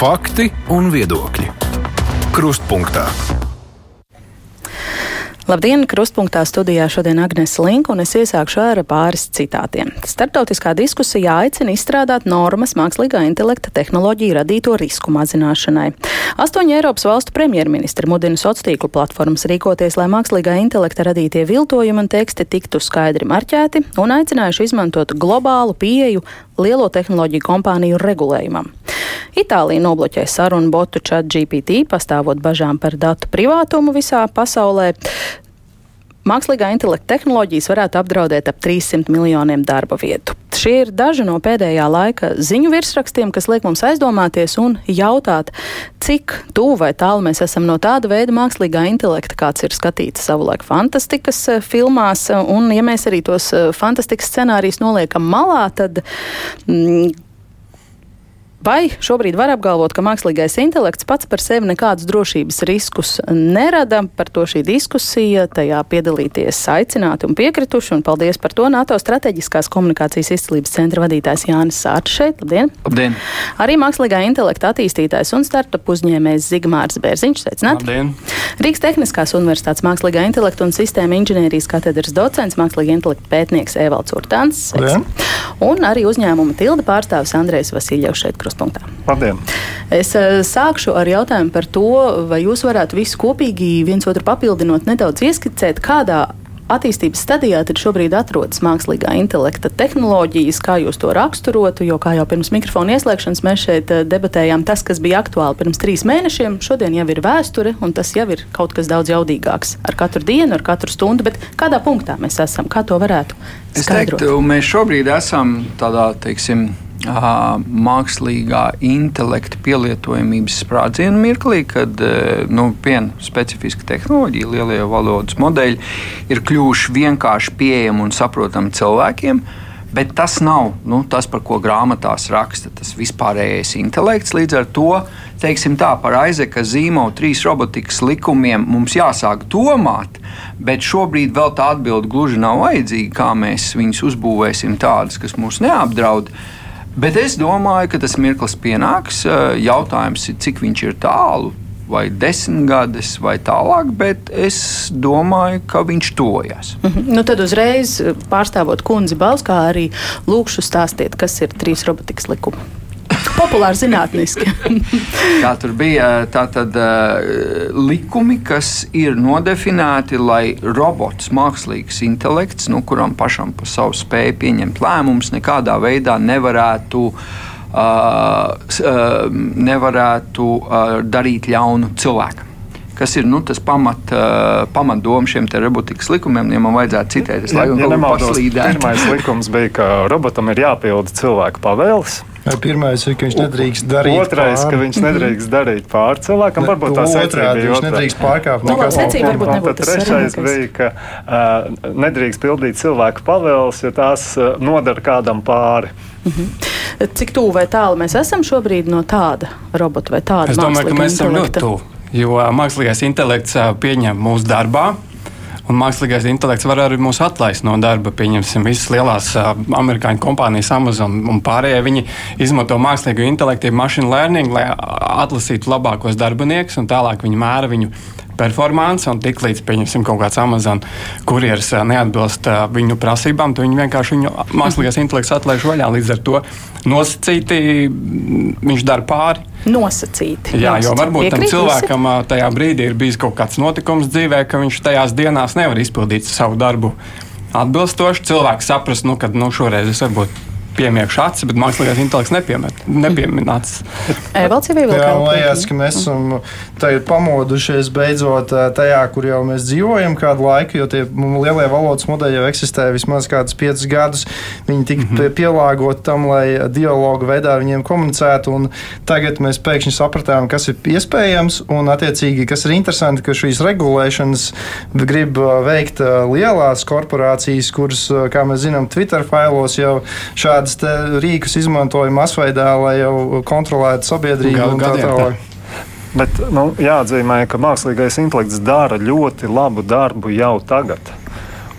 Fakti un viedokļi. Krustpunktā. Labdien! Krustpunktā studijā šodien Agnēs Linka, un es iesākšu ar pāris citātiem. Startautiskā diskusijā aicina izstrādāt normas mākslīgā intelekta tehnoloģiju radīto risku mazināšanai. Astoņi Eiropas valstu premjerministri mudina sociālo platformas rīkoties, lai mākslīgā intelekta radītie viltojumi un teksti tiktu skaidri marķēti, un aicinājuši izmantot globālu pieeju lielo tehnoloģiju kompāniju regulējumam. Itālija nobloķē sarunu botu chat GPT, pastāvot bažām par datu privātumu visā pasaulē. Mākslīgā intelekta tehnoloģijas varētu apdraudēt ap 300 miljoniem darba vietu. Šie ir daži no pēdējā laika ziņu virsrakstiem, kas liek mums aizdomāties un jautāt, cik tuvu vai tālu mēs esam no tāda veida mākslīgā intelekta, kāds ir skatīts savulaik fantastikas eh, filmās. Un, ja mēs arī tos eh, fantastikas scenārijus noliekam malā, tad. Mm, Vai šobrīd var apgalvot, ka mākslīgais intelekts pats par sevi nekādus drošības riskus nerada? Par to šī diskusija, tajā piedalīties aicināti un piekrituši, un paldies par to NATO strateģiskās komunikācijas izcilības centra vadītājs Jānis Sārčs šeit. Labdien! Labdien! Arī mākslīgā intelekta attīstītājs un startup uzņēmējs Zigmārs Bērziņš. Sveicināt! Labdien! Rīgas Tehniskās universitātes mākslīgā intelekta un sistēma inženierijas katedras docents, mākslīgā intelekta pētnieks Evalds Urtāns. Un arī uzņēmuma tilda pārstāvis Andrejs Vasiljevs šeit kruspunktā. Labdien! Es uh, sākšu ar jautājumu par to, vai jūs varētu visu kopīgi viens otru papildinot, nedaudz ieskicēt, kādā attīstības stadijā tad šobrīd atrodas mākslīgā intelekta tehnoloģijas, kā jūs to raksturotu, jo, kā jau pirms mikrofona ieslēgšanas mēs šeit debatējām, tas, kas bija aktuāli pirms trīs mēnešiem, šodien jau ir vēsture, un tas jau ir kaut kas daudz jaudīgāks ar katru dienu, ar katru stundu, bet kādā punktā mēs esam, kā to varētu skaidrot? Es teiktu, mēs šobrīd esam tādā, teiksim, mākslīgā intelekta pielietojamības sprādzienu mirklī, kad nu, viena specifiska tehnoloģija, lielie valodas modeļi, ir kļuvuši vienkārši pieejami un saprotami cilvēkiem. Bet tas nav nu, tas, par ko grāmatās raksta tas vispārējais intelekts. Līdz ar to, teiksim tā, par Aizeka zīmola trīs robotikas likumiem mums jāsāk domāt, bet šobrīd vēl tā atbilde gluži nav vajadzīga, kā mēs viņus uzbūvēsim tādus, kas mūs neapdraud. Uh, Bet es domāju, ka tas mirklis pienāks. Jautājums ir, cik viņš ir tālu, vai desmit gadus, vai tālāk, bet es domāju, ka viņš tojas. Mm -hmm. nu, tad uzreiz pārstāvot kundzi Balskā arī lūkšu stāstīt, kas ir trīs robotikas likumi populāri zinātniski. tā tur bija tātad, uh, likumi, kas ir nodefinēti, lai robots, mākslīgs intelekts, nu, kuram pašam pa savu spēju pieņemt lēmumus, nekādā veidā nevarētu. Uh, uh, nevarētu uh, darīt ļaunu cilvēkam kas ir nu, tas pamat, uh, pamatdoma šiem robotikas likumiem. Ja man vajadzētu citēt, es laikam ja, ja nemaldos, pirmais likums bija, ka robotam ir jāpilda cilvēka pavēles. Pirmais ir, ka viņš nedrīkst darīt Otrais, pār. ka viņš nedrīkst darīt pāri cilvēkam. Varbūt tā otrādi, viņš nedrīkst pārkāpt nu, nekādu secību. Tad trešais bija, ka uh, nedrīkst pildīt cilvēku pavēles, jo tās uh, nodara kādam pāri. Mm -hmm. Cik tuvu vai tālu mēs esam šobrīd no tāda robota vai tāda? Es domāju, ka mēs esam ļoti tuvu, jo mākslīgais intelekts pieņem mūsu darbā Un mākslīgais intelekts var arī mūs atlaist no darba. Pieņemsim, visas lielās uh, amerikāņu kompānijas, Amazon un pārējie. Viņi izmanto mākslīgo intelektu, machine learning, lai atlasītu labākos darbiniekus, un tālāk viņi mēra viņu performance, un tiklīdz, pieņemsim, kaut kāds Amazon kurjeris neatbilst viņu prasībām, tad viņi vienkārši viņu mākslīgais intelekts atlaiž vaļā. Līdz ar to nosacīti viņš dara pāri. Nosacīti. Jā, nosacīti. jo varbūt Piekrīt, tam cilvēkam visi? tajā brīdī ir bijis kaut kāds notikums dzīvē, ka viņš tajās dienās nevar izpildīt savu darbu atbilstoši. Cilvēks saprast, nu, ka nu, šoreiz es varbūt piemiekšu acis, bet mākslīgais intelekts nepieminēts. Evalds jau ir vēl kaut kas. ka mēs esam pamodušies beidzot tajā, kur jau mēs dzīvojam kādu laiku, jo tie lielie valodas modeļi jau eksistē vismaz kādus piecus gadus. Viņi tika mm -hmm. pielāgoti tam, lai dialogu veidā viņiem komunicētu, un tagad mēs pēkšņi sapratām, kas ir iespējams, un attiecīgi, kas ir interesanti, ka šīs regulēšanas grib veikt lielās korporācijas, kuras, kā mēs zinām, Twitter failos jau šādi šādus rīkus izmantoja masveidā, lai jau kontrolētu sabiedrību un tā tālāk. Bet nu, jāatzīmē, ka mākslīgais intelekts dara ļoti labu darbu jau tagad.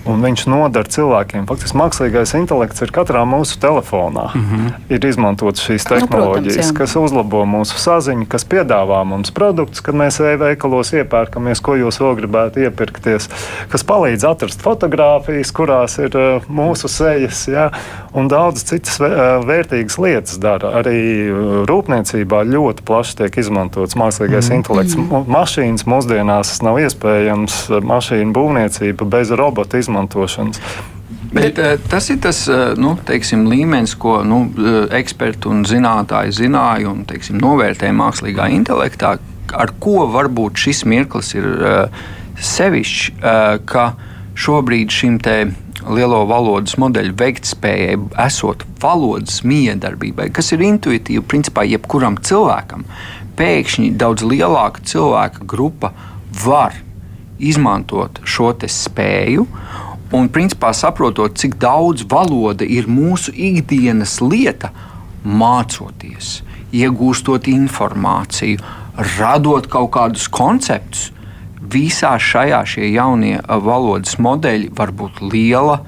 Un viņš nodara cilvēkiem. Faktiski mākslīgais intelekts ir katrā mūsu telefonā. Mm -hmm. Ir izmantotas šīs tehnoloģijas, nu, protams, jā. kas uzlabo mūsu saziņu, kas piedāvā mums produktus, kad mēs e-veikalos iepērkamies, ko jūs vēl gribētu iepirkties, kas palīdz atrast fotogrāfijas, kurās ir uh, mūsu sejas, ja, un daudz citas uh, vērtīgas lietas dara. Arī uh, rūpniecībā ļoti plaši tiek izmantots mākslīgais mm -hmm. intelekts. M mašīnas mūsdienās nav iespējams mašīnu būvniecība bez robota izmantošanas izmantošanas. Bet, Bet, tas ir tas nu, teiksim, līmenis, ko nu, eksperti un zinātnēji zināja un teiksim, novērtēja mākslīgā intelektā, ar ko varbūt šis mirklis ir sevišķs, ka šobrīd šim lielo valodas modeļu veiktspējai, esot valodas miedarbībai, kas ir intuitīva principā jebkuram cilvēkam, pēkšņi daudz lielāka cilvēka grupa var izmantot šo spēju. Un, principā, saprotot, cik daudz valoda ir mūsu ikdienas lieta, mācoties, iegūstot informāciju, radot kaut kādus konceptus, visā šajā šie jaunie valodas modeļi var būt liela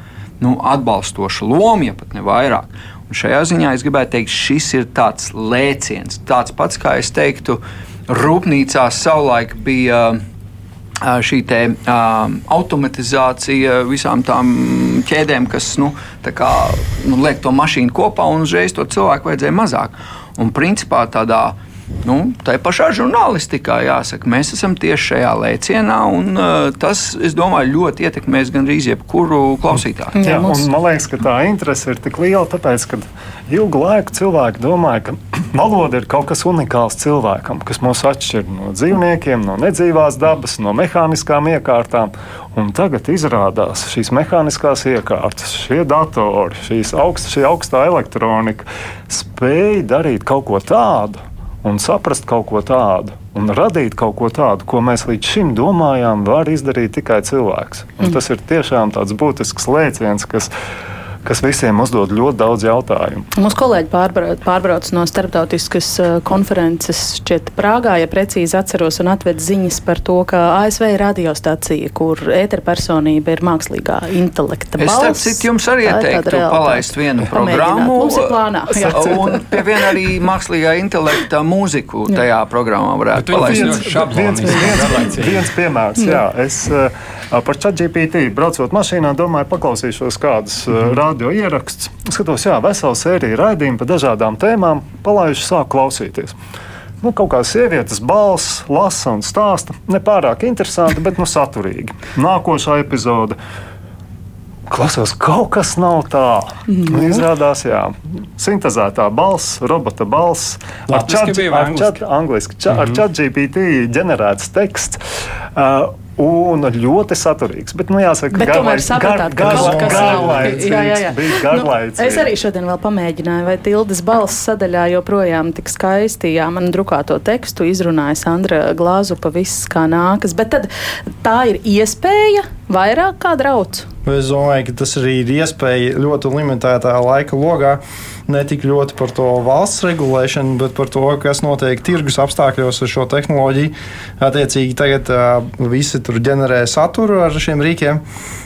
nu, atbalstoša loma, ja pat ne vairāk. Un šajā ziņā es gribētu teikt, šis ir tāds lēciens, tāds pats kā es teiktu, rūpnīcā savulaik bija šī te, um, automatizācija visām tām ķēdēm, kas nu, kā, nu, liek to mašīnu kopā, un uzreiz to cilvēku vajadzēja mazāk. Un principā tādā Nu, tā pašā žurnālistikā jāsaka, mēs esam tieši šajā lēcienā, un uh, tas, es domāju, ļoti ietekmēs gandrīz jebkuru klausītāju. Jā, un man liekas, ka tā interese ir tik liela, tāpēc, ka ilgu laiku cilvēki domāja, ka valoda ir kaut kas unikāls cilvēkam, kas mūs atšķir no dzīvniekiem, no nedzīvās dabas, no mehāniskām iekārtām. Un tagad izrādās šīs mehāniskās iekārtas, šie datori, šīs augst, šī augstā elektronika spēja darīt kaut ko tādu un saprast kaut ko tādu. Un radīt kaut ko tādu, ko mēs līdz šim domājām, var izdarīt tikai cilvēks. Un mm. Tas ir tiešām tāds būtisks lēciens, kas kas visiem uzdod ļoti daudz jautājumu. Mūsu kolēģi pārbrauc, pārbrauc no starptautiskas konferences šķiet Prāgā, ja precīzi atceros, un atved ziņas par to, ka ASV ir radiostacija, kur ēterpersonība ir mākslīgā intelekta balss. Es starp citu jums arī ieteiktu palaist vienu programmu. Mums ir plānā. Jā. Un pie viena arī mākslīgā intelekta mūziku tajā programmā varētu palaist. Viens, viens, viens, viens piemērs, jā. Es, uh, Par ChatGPT braucot mašīnā, domāju, paklausīšos kādus mm -hmm. radio ierakstus. Skatos, jā, vesela sērija raidījumu par dažādām tēmām, palaiduši sāku klausīties. Nu, kaut kā sievietes balss, lasa un stāsta. Ne pārāk interesanti, bet nu, saturīgi. Nākošā epizode. Klausos, kaut kas nav tā. Mm. Izrādās, jā, sintēzētā balss, robota balss, ar ChatGPT mm -hmm. ģenerēts teksts. Uh, Un ļoti saturīgs. Bet, nu, jāsaka, bet garlaicīgs. Gar, gar, gar, garlaicīgs jā, jā, jā. Bija garlaicīgs. Nu, es arī šodien vēl pamēģināju, vai tildes balss sadaļā joprojām tik skaisti, jā, man drukāto tekstu izrunāja Sandra Glāzupa, viss kā nākas. Bet tad tā ir iespēja vairāk kā drauds. Es domāju, ka tas arī ir iespēja ļoti limitētā laika logā ne tik ļoti par to valsts regulēšanu, bet par to, kas notiek tirgus apstākļos ar šo tehnoloģiju. Attiecīgi, tagad visi tur ģenerē saturu ar šiem rīkiem.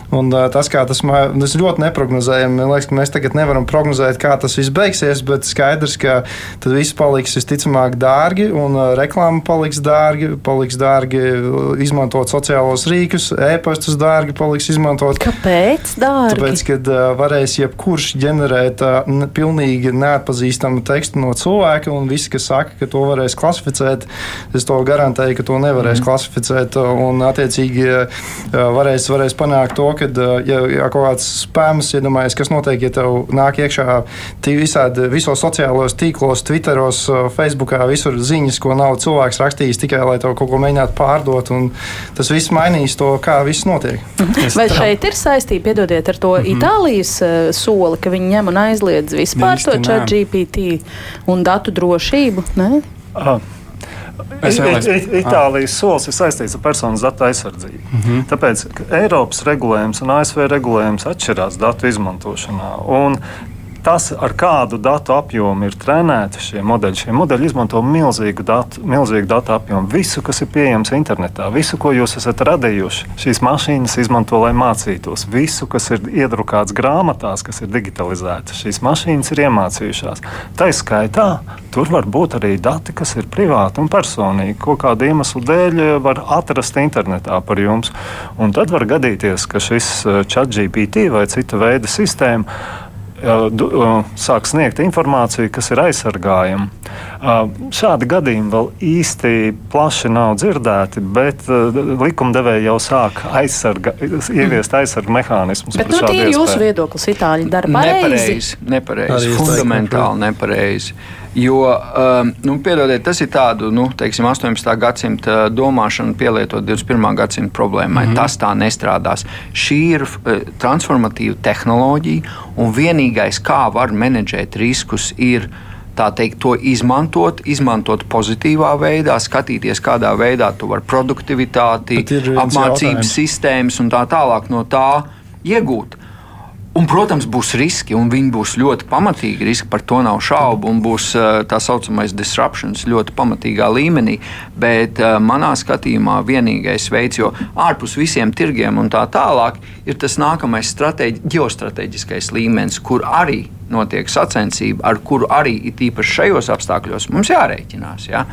Un, tas, kā tas, tas ļoti neparedzējami, man liekas, ka mēs tagad nevaram prognozēt, kā tas viss beigsies, bet skaidrs, ka tas viss paliks visticamāk dārgi, un reklāma paliks dārgi, paliks dārgi izmantot sociālos rīkus, e-pastus dārgi paliks izmantot. Kāpēc dārgi? Tāpēc, kad varēs jebkurš ģenerēt pilnīgi neatpazīstamu tekstu no cilvēka, un visi, kas saka, ka to varēs klasificēt, es to garantēju, ka to nevarēs mm. klasificēt, un attiecīgi varēs, varēs panākt to, ka, ja, ja kaut kāds spēms, iedomājies, kas notiek, ja tev nāk iekšā visādi visos sociālajos tīklos, Twitteros, Facebookā, visur ziņas, ko nav cilvēks rakstījis tikai, lai tev kaut ko mēģinātu pārdot, un tas viss mainīs to, kā viss notiek. Mhm. Vai šeit ir saistība, piedodiet, ar to mm -hmm. Itālijas uh, soli, ka viņi ņem un aizliedz vispār to chat GPT un datu drošību? Ne? Aha. Itālijas solis ir saistīts ar personas datu aizsardzību. Mm -hmm. Tāpēc Eiropas regulējums un ASV regulējums atšķirās datu izmantošanā. Un tas, ar kādu datu apjomu ir trenēti šie modeļi, šie modeļi izmanto milzīgu datu, milzīgu datu apjomu. Visu, kas ir pieejams internetā, visu, ko jūs esat radījuši, šīs mašīnas izmanto, lai mācītos. Visu, kas ir iedrukāts grāmatās, kas ir digitalizētas, šīs mašīnas ir iemācījušās. Tā skaitā tur var būt arī dati, kas ir privāti un personīgi. Ko kādu iemeslu dēļ var atrast internetā par jums. Un tad var gadīties, ka šis eh, chat GPT vai cita veida sistēma sāk sniegt informāciju, kas ir aizsargājama. Šādi gadījumi vēl īsti plaši nav dzirdēti, bet likumdevēji jau sāk aizsarga, ieviest aizsargu mehānismus. Bet nu, tie ir jūsu viedoklis, Itāļi dara pareizi. Nepareizi, nepareizi fundamentāli nepareizi. Jo, nu, piedodiet, tas ir tāds, nu, teiksim, 18. gadsimta domāšana pielietot 21. gadsimta problēmai. Mm -hmm. Tas tā nestrādās. Šī ir uh, transformatīva tehnoloģija, un vienīgais, kā var menedžēt riskus, ir tā teikt, to izmantot, izmantot pozitīvā veidā, skatīties, kādā veidā tu vari produktivitāti, apmācības sistēmas un tā tālāk no tā iegūt. Un, protams, būs riski, un viņi būs ļoti pamatīgi. Riski par to nav šaubu, un būs eh, tā saucamais disruptions ļoti pamatīgā līmenī. Bet uh, manā skatījumā vienīgais veids, jo ārpus visiem tirgiem un tā tālāk, ir tas nākamais ģeostrateģiskais līmenis, kur arī notiek sacensība, ar kuru arī īpaši šajos apstākļos mums jārēķinās. Ja?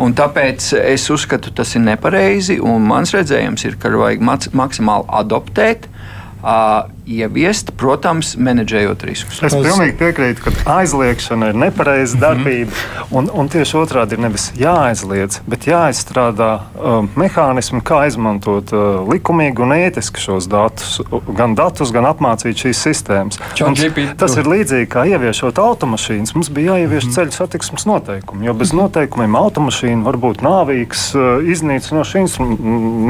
Un tāpēc es uzskatu, tas ir nepareizi, mans redzējums ir, ka vajag maksimāli adoptēt. Uh, ieviest, protams, menedžējot riskus. Es pilnīgi piekrītu, ka aizliegšana ir nepareiza mhm. darbība. Mm -hmm. un, un tieši otrādi ir nevis jāaizliedz, bet jāizstrādā uh, mehānismi, kā izmantot uh, likumīgi un ētiski šos datus, gan datus, gan apmācīt šīs sistēmas. Mums, tas ir līdzīgi kā ieviešot automašīnas. Mums bija jāievieš mm -hmm. ceļu satiksmes noteikumi, jo bez noteikumiem automašīna var būt nāvīgs, uh, iznīcinošs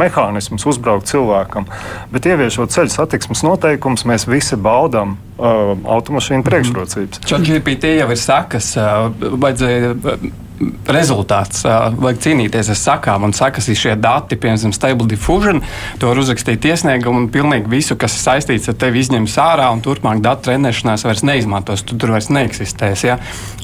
mehānisms uzbraukt cilvēkam. Bet ieviešot ceļu satiksmes noteikumus, noteikums, mēs visi baudām uh, automašīnu priekšrocības. ChatGPT jau ir sakas, uh, vajadzēja. Uh, rezultāts. Vajag cīnīties ar sakām, un sakas ir šie dati, piemēram, Stable Diffusion. To var uzrakstīt iesniegumu, un pilnīgi visu, kas ir saistīts ar tevi, izņems ārā, un turpmāk datu trenēšanās vairs neizmantos. Tu tur vairs neeksistēs. Ja?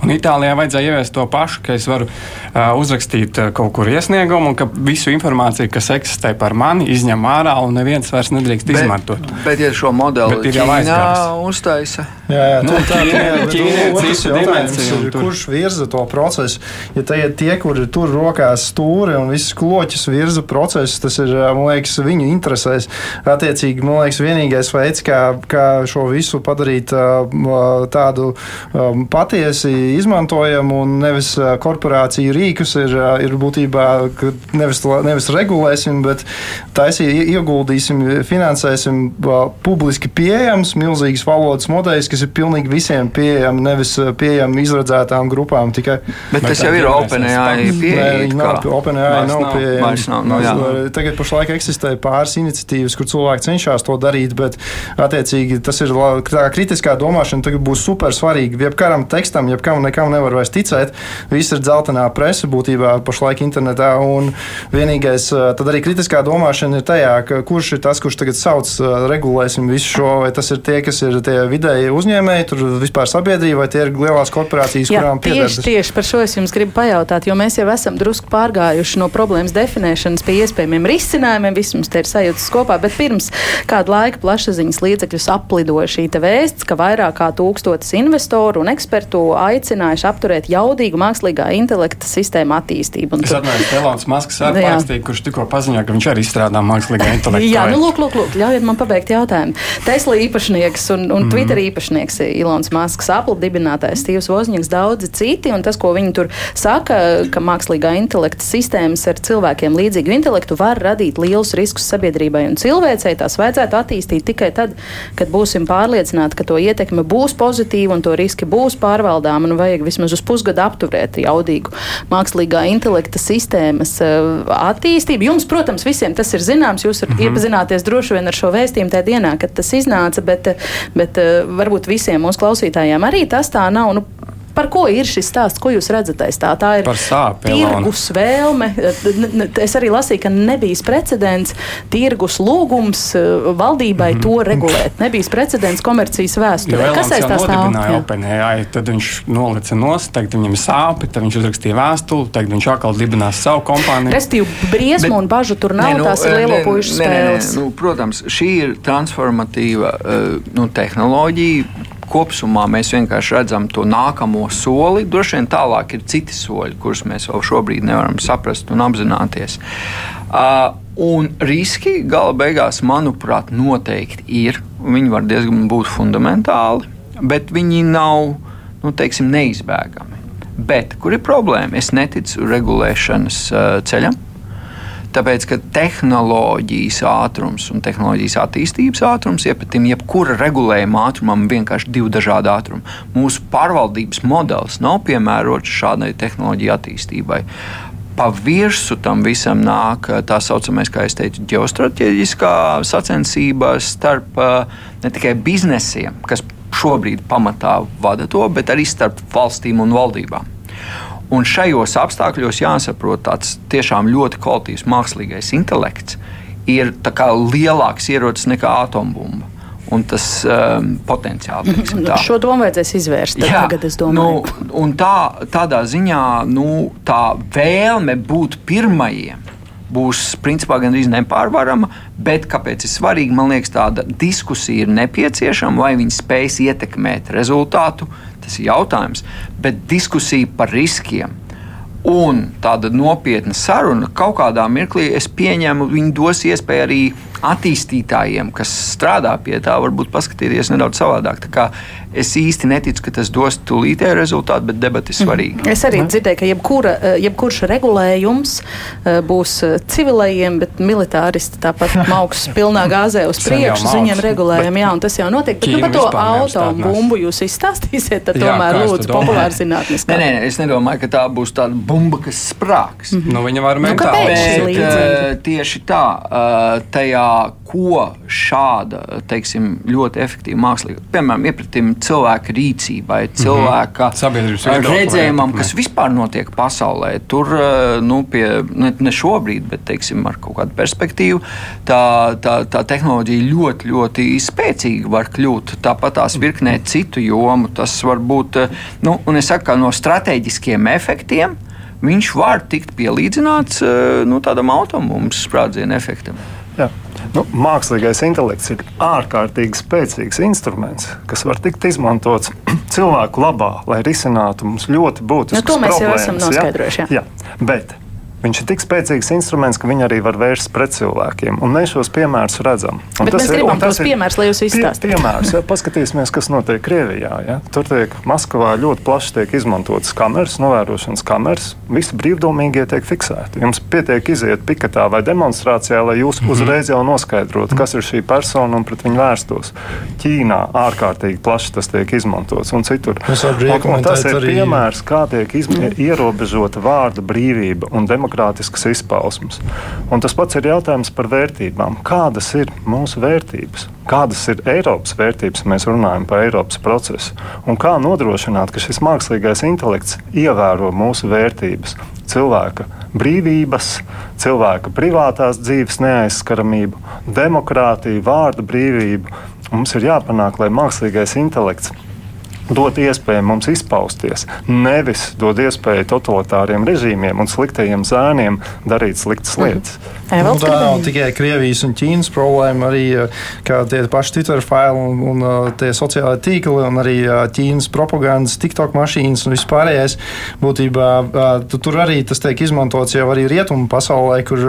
Un Itālijā vajadzēja ieviest to pašu, ka es varu uh, uzrakstīt uh, kaut kur iesniegumu, un ka visu informāciju, kas eksistē par mani, izņem ārā, un neviens vairs nedrīkst bet, izmantot. Bet, ja šo modeli bet ir jau aizgājis, uztaisa. Jā, jā, nu, tā, tā, tā, tā, tā, kurš virza to procesu? Ja tie tie, kuri tur rokās stūri un visas kloķis virza procesus, tas ir, man liekas, viņu interesēs. Attiecīgi, man liekas, vienīgais veids, kā, kā šo visu padarīt tādu patiesi izmantojamu un nevis korporāciju rīkus, ir, ir būtībā nevis, nevis regulēsim, bet taisī ieguldīsim, finansēsim publiski pieejams, milzīgas valodas modeļus, kas ir pilnīgi visiem pieejami, nevis pieejami izredzētām grupām tikai. Bet tas jau ir OpenAI pieeja. OpenAI nav pieejama. Nav, nu, Tagad pašlaik eksistē pāris iniciatīvas, kur cilvēki cenšas to darīt, bet attiecīgi tas ir tā kritiskā domāšana tagad būs super svarīga. Jebkuram tekstam, jebkam nekam nevar vairs ticēt. Viss ir dzeltenā presa būtībā pašlaik internetā. Un vienīgais, tad arī kritiskā domāšana ir tajā, ka kurš ir tas, kurš tagad sauc, regulēsim visu šo, vai tas ir tie, kas ir tie vidēji uzņēmēji, tur vispār sabiedrība, vai tie ir lielās korporācijas, Jā, kurām pieder. Tieši, tieši par šo es jums gribu pajautāt, jo mēs jau esam drusku pārgājuši no problēmas definēšanas pie iespējamiem risinājumiem. Viss mums te ir sajūtas kopā, bet pirms kāda laika plašsaziņas līdzekļus aplidoja šī vēsts, ka vairāk kā tūkstotis investoru un ekspertu aicinājuši apturēt jaudīgu mākslīgā intelekta sistēmu attīstību. Es atceros, ka Elonas Masks arī pārstīja, kurš tikko paziņoja, ka viņš arī izstrādā mākslīgā intelekta. Jā, nu lūk, lūk, lūk, ļaujiet man pabeigt jautājumu. Tesla īpašnieks un, un mm. Twitter īpašnieks Ilons Masks, Apple dibinātājs Stīvs Vozņiks, daudzi citi, un tas, ko viņi tur saka, ka mākslīgā intelekta sistēmas ar cilvēkiem līdzīgu intelektu var radīt lielus riskus sabiedrībai un cilvēcei. Tās vajadzētu attīstīt tikai tad, kad būsim pārliecināti, ka to ietekme būs pozitīva un to riski būs pārvaldāmi. Nu, vajag vismaz uz pusgadu apturēt jaudīgu mākslīgā intelekta sistēmas uh, attīstību. Jums, protams, visiem tas ir zināms. Jūs mm -hmm. iepazināties droši vien ar šo vēstījumu tajā dienā, kad tas iznāca, bet, bet uh, varbūt visiem mūsu klausītājiem arī tas tā nav. Nu, Par ko ir šis stāsts? Ko jūs redzat aiz tā? Tā ir sāpju, tirgus vēlme. N- Es arī lasīju, ka nebija precedents tirgus lūgums eh, valdībai mm -hmm. to regulēt. Nebija precedents komercijas vēsturē. Kas aiz tā stāv? OpenAI, tad viņš nolica nost, tagad viņam ir sāpes, tad viņš uzrakstīja vēstuli, tagad viņš atkal dibinās savu kompāniju. Restīvi, briesmu Bet- un bažu tur nav. Nē, nu, tās ir nē, lielo nē, pušu nē, nē, nē, spēles. Nu, protams, šī ir transformatīva uh, nu, tehnoloģija. Kopumā mēs vienkārši redzam to nākamo soli. Droši vien tālāk ir citi soļi, kurus mēs vēl šobrīd nevaram saprast un apzināties. Uh, un riski gala beigās, manuprāt, noteikti ir. Viņi var diezgan būt fundamentāli, bet viņi nav nu, teiksim, neizbēgami. Bet kur ir problēma? Es neticu regulēšanas uh, ceļam. Tāpēc, ka tehnoloģijas ātrums un tehnoloģijas attīstības ātrums iepatim jebkura regulējuma ātrumam vienkārši divi dažādi ātrumi. Mūsu pārvaldības modelis nav piemērots šādai tehnoloģiju attīstībai. Pa virsmu tam visam nāk eh, tā saucamais, kā jau teicu, ģeostrateģiskā sacensība starp eh, ne tikai biznesiem, kas šobrīd pamatā vada to, bet arī starp valstīm un valdībām. Un šajos apstākļos jāsaprot, tāds tiešām ļoti kvalitīvs mākslīgais intelekts ir lielāks ierocis nekā atombumba. Un tas um, potenciāli tā. Šo domu vajadzēs izvērst. tad Tagad es domāju. Nu, un tā, tādā ziņā nu, tā vēlme būt pirmajiem būs principā gandrīz nepārvarama. Bet kāpēc ir svarīgi? Man liekas, tāda diskusija ir nepieciešama, vai viņi spēs ietekmēt rezultātu. Tas ir jautājums. Bet diskusija par riskiem. Un tāda nopietna saruna kaut kādā mirklī, es pieņemu, viņi dos iespēju arī attīstītājiem, kas strādā pie tā, varbūt paskatīties nedaudz savādāk. Es īsti neticu, ka tas dos tūlītēju rezultātu, bet debati ir svarīga. Es arī dzirdēju, ka jebkura, eh, jebkurš regulējums eh, būs eh, civilējiem, bet militāristi tāpat mauks pilnā gāzē uz priekšu. mauks, Viņiem regulējumi, jā, un tas jau notiek. Bet nu, par to auto bumbu jūs izstāstīsiet, tad Jā, tomēr es lūdzu populāri zinātniski. Nē, nē, es nedomāju, ka tā būs tāda bumba, kas sprāgs. Mm -hmm. Nu, viņa var Nu, mentāli. šī Bet, eh, tieši tā, eh, tajā, ko šāda teiksim, ļoti efektīva mākslīga, piemēram, iepratim cilvēka rīcībai, cilvēka Sabiedrības eh, viedokli redzējumam, kas vispār notiek pasaulē. Tur nu, pie, ne, ne šobrīd, bet teiksim, ar kaut kādu perspektīvu, tā, tā, tā tehnoloģija ļoti, ļoti spēcīga var kļūt. Tāpat tās virknē citu jomu. Tas var būt, nu, un es saku, no strateģiskiem efektiem. Viņš var tikt pielīdzināts eh, nu, tādam automobiļu sprādzienu efektam. Jā. Nu, mākslīgais intelekts ir ārkārtīgi spēcīgs instruments, kas var tikt izmantots cilvēku labā, lai risinātu mums ļoti būtiskas Nu, to mēs jau problēmas. esam ja? noskaidrojuši, jā. Jā, bet viņš ir tik spēcīgs instruments, ka viņi arī var vērsties pret cilvēkiem. Un mēs šos piemērus redzam. Mēs ir- gribam tos piemērus, lai jūs pie- izstāstītu. Piemērs, ja paskatīsimies, kas notiek Krievijā. Ja? Tur tiek Maskavā ļoti plaši tiek izmantotas kameras, novērošanas kameras. Visi brīvdomīgie tiek fiksēti. Jums pietiek iziet piketā vai demonstrācijā, lai jūs uzreiz jau noskaidrotu, kas ir šī persona un pret viņu vērstos. Ķīnā ārkārtīgi plaši tas tiek izmantots un citur. Un- un tas rekomendēt ir arī- piemērs, kā tiek izm- ierobežota vārda brīvība un demokrātiskas izpausmes. Un tas pats ir jautājums par vērtībām. Kādas ir mūsu vērtības? Kādas ir Eiropas vērtības, mēs runājam par Eiropas procesu? Un kā nodrošināt, ka šis mākslīgais intelekts ievēro mūsu vērtības? Cilvēka brīvības, cilvēka privātās dzīves neaizskaramību, demokrātiju, vārdu brīvību. Mums ir jāpanāk, lai mākslīgais intelekts dot iespēju mums izpausties, nevis dod iespēju totalitāriem režīmiem un sliktajiem zēniem darīt sliktas lietas. Evalds Nu, tā nav tikai Krievijas un Ķīnas problēma, arī kā tie paši Twitter faili un, un eh, tie sociālai tīkli, un arī Ķīnas propagandas, TikTok mašīnas un vispārējais. Būtībā tu, tur arī tas tiek izmantots jau arī rietumu pasaulē, kur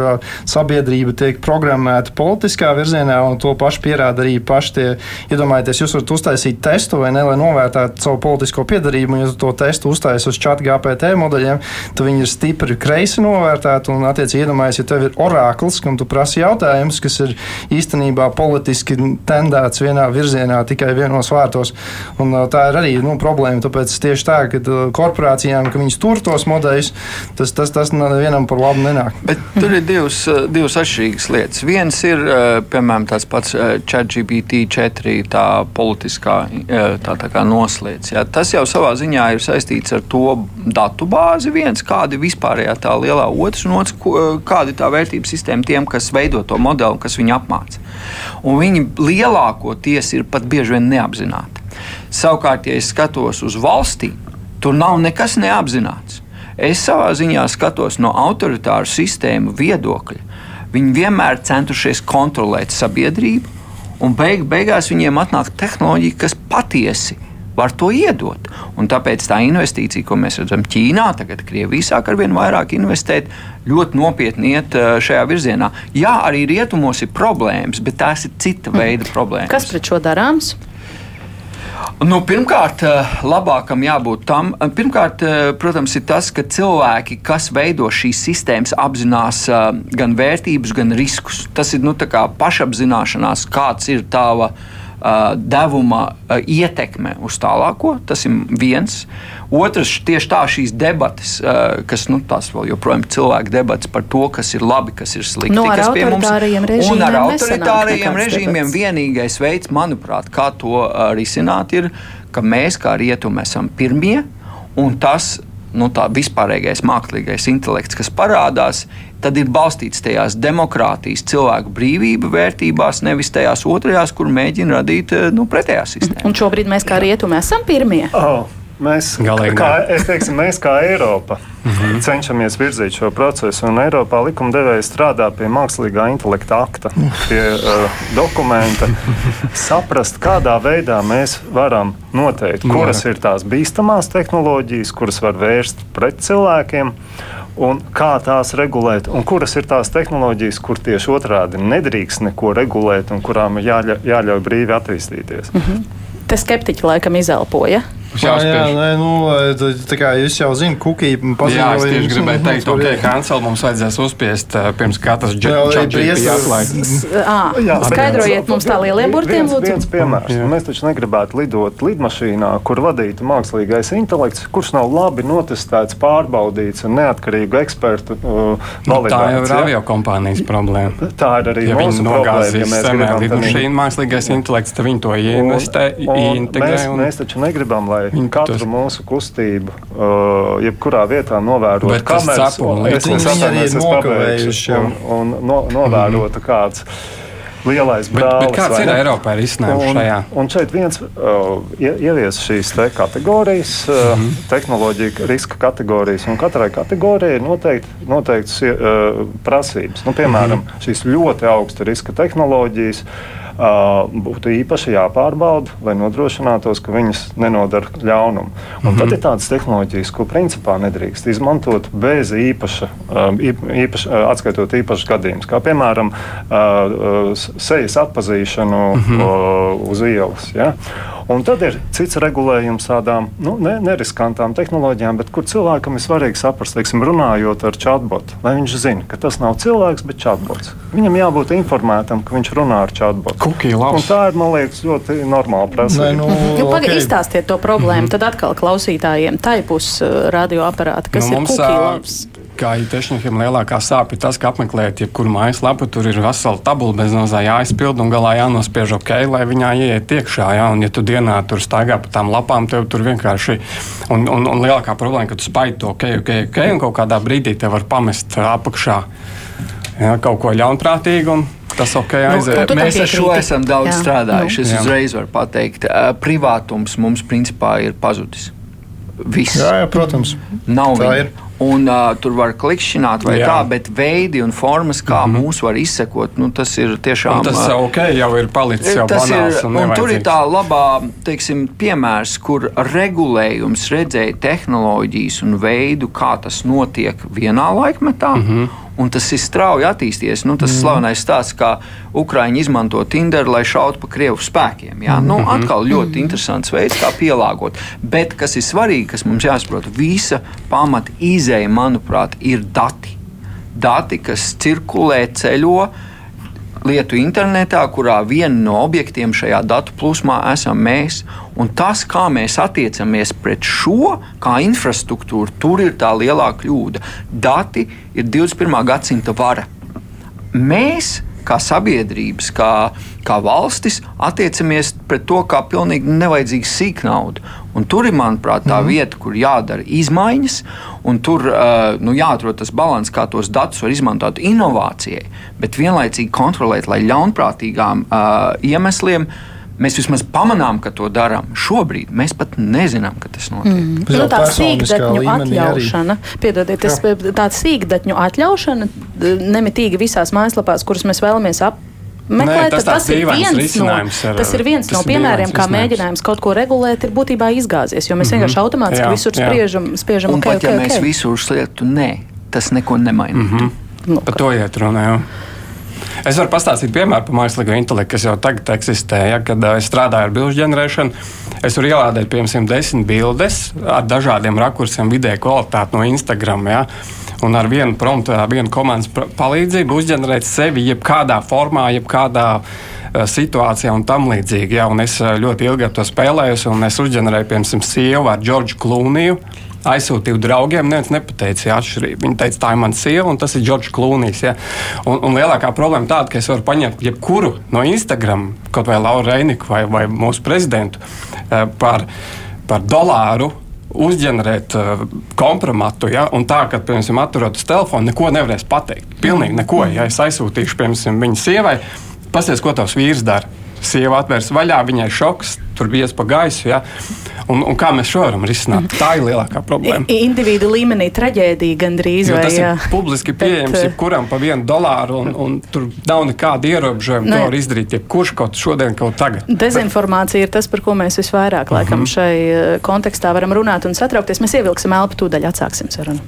sabiedrība tiek programmēta politiskā virzienā, un to pašu pierāda arī paši tie. Iedomājieties, jūs varat uztaisīt testu vai ne, lai novērtētu savu politisko piedarību, un ja to testu uztaisīsi uz chat GPT modeļiem, tad viņi ir stipri kreisi novērtēti, un attiecīgi iedomājies, ja tev ir orāli akls, kam tu prasi jautājumus, kas ir īstenībā politiski tendēts vienā virzienā, tikai vienos vārtos. Un, tā ir arī nu, problēma. Tāpēc tieši tā, ka korporācijām, ka viņas tur tos modeļus, tas, tas, tas nevienam par labu nenāk. Bet tur ir divas, divas atšķirīgas lietas. Viens ir, piemēram, tāds pats ChatGPT 4, tā politiskā tā, tā kā noslēdz. Ja? Tas jau savā ziņā ir saistīts ar to datu bāzi, viens, kāda ir vispārējā tā lielā, otrs, un otrs, kāda ir tā vērtības sistēma tiem, kas veido to modeli un kas viņu apmāca. Un viņi lielākoties ir pat bieži vien neapzināti. Savukārt, ja es skatos uz valstīm, tur nav nekas neapzināts. Es savā ziņā skatos no autoritāru sistēmu viedokļa. Viņi vienmēr centušies kontrolēt sabiedrību, un beig, beigās viņiem atnāk tehnoloģija, kas patiesi var to iedot. Un tāpēc tā investīcija, ko mēs redzam Ķīnā, tagad Krievija sāk ar vien vairāk investēt, ļoti nopietni iet eh, šajā virzienā. Jā, arī rietumos ir problēmas, bet tās ir cita veida problēmas. Kas pret šo darāms? Nu, pirmkārt, eh, labākam jābūt tam. Pirmkārt, eh, protams, ir tas, ka cilvēki, kas veido šīs sistēmas, apzinās gan vērtības, gan riskus. Tas ir nu, pašapzināšanās, kāds ir tava devuma ietekme uz tālāko. Tas ir viens. Otrs, tieši tā šīs debatas, kas nu, tās vēl joprojām ir cilvēku debatas par to, kas ir labi, kas ir slikti. No, kas pie mums ir un ar autoritārajiem režīmiem debats. vienīgais veids, manuprāt, kā to risināt, ir, ka mēs kā rietumi esam pirmie, un tas nu, tā vispārīgais mākslīgais intelekts, kas parādās, tad ir balstīts tajās demokrātijas, cilvēku brīvību vērtībās, nevis tajās otrajās, kur mēģina radīt nu, pretējā sistēma. Un šobrīd mēs kā rietumi esam pirmie. Oh. Mēs, Galīgi kā, teiksim, mēs kā Eiropa mm -hmm. cenšamies virzīt šo procesu, un Eiropā likumdevēji strādā pie mākslīgā intelekta akta, pie uh, dokumenta, saprast, kādā veidā mēs varam noteikt, kuras ir tās bīstamās tehnoloģijas, kuras var vērst pret cilvēkiem un kā tās regulēt, un kuras ir tās tehnoloģijas, kur tieši otrādi nedrīkst neko regulēt un kurām jāļauj, jāļauj brīvi attīstīties. Mm -hmm. Te skeptiķi laikam izelpoja. Jā, jā, nē, nu, tā kā jūs jau zināt, kukija pazīstama. Jā, es tieši gribēju teikt, ok, kancel mums vajadzēs uzspiest pirms katras džekas atklājas. Skaidrojiet mums tā lielie burtiem, lūdzu. Viens piemērs. Mēs taču negribētu lidot lidmašīnā, kur vadītu mākslīgais intelekts, kurš nav labi notestēts, pārbaudīts un neatkarīgu ekspertu uh, validāts. Tā jau ir avio kompānijas problēma. Tā ir arī ja mūsu problēma. Ja mēs gribam lidmašīnu mākslīgais intelekts, tad viņi to ieinvestē, integrē. Mēs, mēs taču negribam, lai Viņi katru tos... mūsu kustību, uh, jebkurā vietā novērot kameras. Es arī nokavējuši un, un no, novērotu mm -hmm. kāds lielais brālis. Bet, bet kāds ir Eiropā risinājums šajā? Un šeit viens uh, ievies šīs te kategorijas, uh, mm -hmm. tehnoloģija riska kategorijas, un katrai kategorijai ir noteikti, noteikts uh, prasības. Nu, piemēram, mm -hmm. šīs ļoti augsta riska tehnoloģijas. Uh, būtu īpaši jāpārbauda, lai nodrošinātos, ka viņas nenodara ļaunumu. Un mm -hmm. tad ir tādas tehnoloģijas, ko principā nedrīkst izmantot bez īpaša, īpaša atskaitot īpašus gadījumus, kā piemēram sejas atpazīšanu mm -hmm. uz ielas. Ja? Un tad ir cits regulējums tādām nu, ne, neriskantām tehnoloģijām, bet kur cilvēkam ir svarīgi saprast, teiksim, runājot ar chatbotu, lai viņš zina, ka tas nav cilvēks, bet chatbots. Viņam jābūt informētam, ka viņš runā ar chatbotu. Tā ir, man liekas, ļoti normāla prasība. Nu, nu, okay. Izstāstiet to problēmu, mm -hmm. tad atkal klausītājiem tai pus uh, radioaparāta, kas nu, ir cookie labs kā īpašniekam lielākā sāpe ir tas, ka apmeklējot jebkuru mājaslapu, tur ir vesela tabula bez nozā jāizpild un galā jānospiež ok, lai viņā ieiet iekšā. Ja? Un, ja tu dienā tur staigā pa tām lapām, tev tur vienkārši un, un, un lielākā problēma, ka tu spaidi to ok, ok, ok, un kaut kādā brīdī te var pamest apakšā ja? kaut ko ļaunprātīgu. Tas ok, aiziet. Nu, mēs ar šo esam daudz jā. strādājuši. Es jā. uzreiz varu pateikt, privātums mums principā ir pazudis. Viss. Jā, jā, protams. Nav tā viņa. ir. Un, uh, tur var klikšķināt, vai Jā. tā, bet veidi un formas, kā mm -hmm. mūs var izsekot, nu, tas ir tiešām. Un tas uh, okay, jau ir palicis jau banāls. Ir, un, un tur ir tā labā teiksim, piemērs, kur regulējums redzēja tehnoloģijas un veidu, kā tas notiek vienā laikmetā. Mm -hmm un tas ir strauji attīstījies. Nu, tas mm. slavenais stāsts, kā Ukrāņi izmanto Tinderu, lai šautu pa Krievu spēkiem. Jā? Nu, mhm. atkal ļoti mm. interesants veids, kā pielāgot. Bet kas ir svarīgi, kas mums jāsaprot, visa pamata izēja, manuprāt, ir dati. dati, kas cirkulē, ceļo lietu internetā, kurā viena no objektiem šajā datu plūsmā esam mēs. Un tas, kā mēs attiecamies pret šo, kā infrastruktūru, tur ir tā lielā kļūda. Dati ir 21. gadsimta vara. Mēs kā sabiedrības, kā, kā valstis attiecamies pret to kā pilnīgi nevajadzīgu sīknaudu. Un tur ir, manuprāt, tā mm. vieta, kur jādara izmaiņas, un tur uh, nu, jāatrod tas līdzsvars, kā tos datus var izmantot inovācijai, bet vienlaicīgi kontrolēt, lai ļaunprātīgām uh, iemesliem Mēs vismaz pamanām, ka to darām. Šobrīd mēs pat nezinām, ka tas notiek. Mm. Nu, tā sīkdatņu atļaušana, piedodiet, tas, tāda sīkdatņu atļaušana nemitīgi visās mājaslapās, kuras mēs vēlamies apgūt. Meklēt, Nē, tas, tas, ir viens no, ar, tas ir viens tas no piemēriem, kā mēģinājums kaut ko regulēt, ir būtībā izgāzies. Jo mēs mm -hmm. vienkārši automātiski jā, visur jā. spriežam, spriežam un okay, pat, ja okay, mēs okay. visur slietu, nē, tas neko nemaina. Mm -hmm. nu, Par to iet runa. Es varu pastāstīt piemēru par mākslīgo intelektu, kas jau tagad eksistē. Ja, kad uh, es strādāju ar bilžu ģenerēšanu, es varu ielādēt, piemēram, desmit bildes ar dažādiem rakursiem, vidēju kvalitāti no Instagram. Ja, un ar vienu promptu, vienu komandas palīdzību uzģenerēt sevi jebkādā formā, jebkādā situācijā un tam līdzīgi. Ja, un es ļoti ilgi to spēlēju, un es uzģenerēju, piemēram, sievu ar Džordžu Klūniju aizsūtīju draugiem, neviens nepateica atšķirību. Viņi teica, tā ir mana sieva un tas ir Džordžs Klūnijs. Ja? Un, un lielākā problēma tāda, ka es varu paņemt jebkuru no Instagram, kaut vai Lauru Reiniku vai, vai mūsu prezidentu eh, par, par dolāru uzģenerēt uh, kompromatu, ja, un tā, ka, piemēram, atturot uz telefonu, neko nevarēs pateikt. Pilnīgi neko. Ja es aizsūtīšu, piemēram, viņa sievai, pasies, ko tavs vīrs dara. Sieva atvērs vaļā, viņai šoks, tur bija pa gaisu. Ja. Un, un kā mēs šo varam risināt? Mm. Tā ir lielākā problēma. I, individu līmenī traģēdija gandrīz. Jo vai, tas jā. ir publiski pieejams bet, jebkuram pa vienu dolāru, un, un tur nav nekāda ierobežojuma. To var izdarīt jebkurš kaut šodien, kaut tagad. Dezinformācija ir tas, par ko mēs visvairāk laikam mm -hmm. šai eh, kontekstā varam runāt un satraukties. Mēs ievilksim elpu tūdaļ atsāksim sarunu.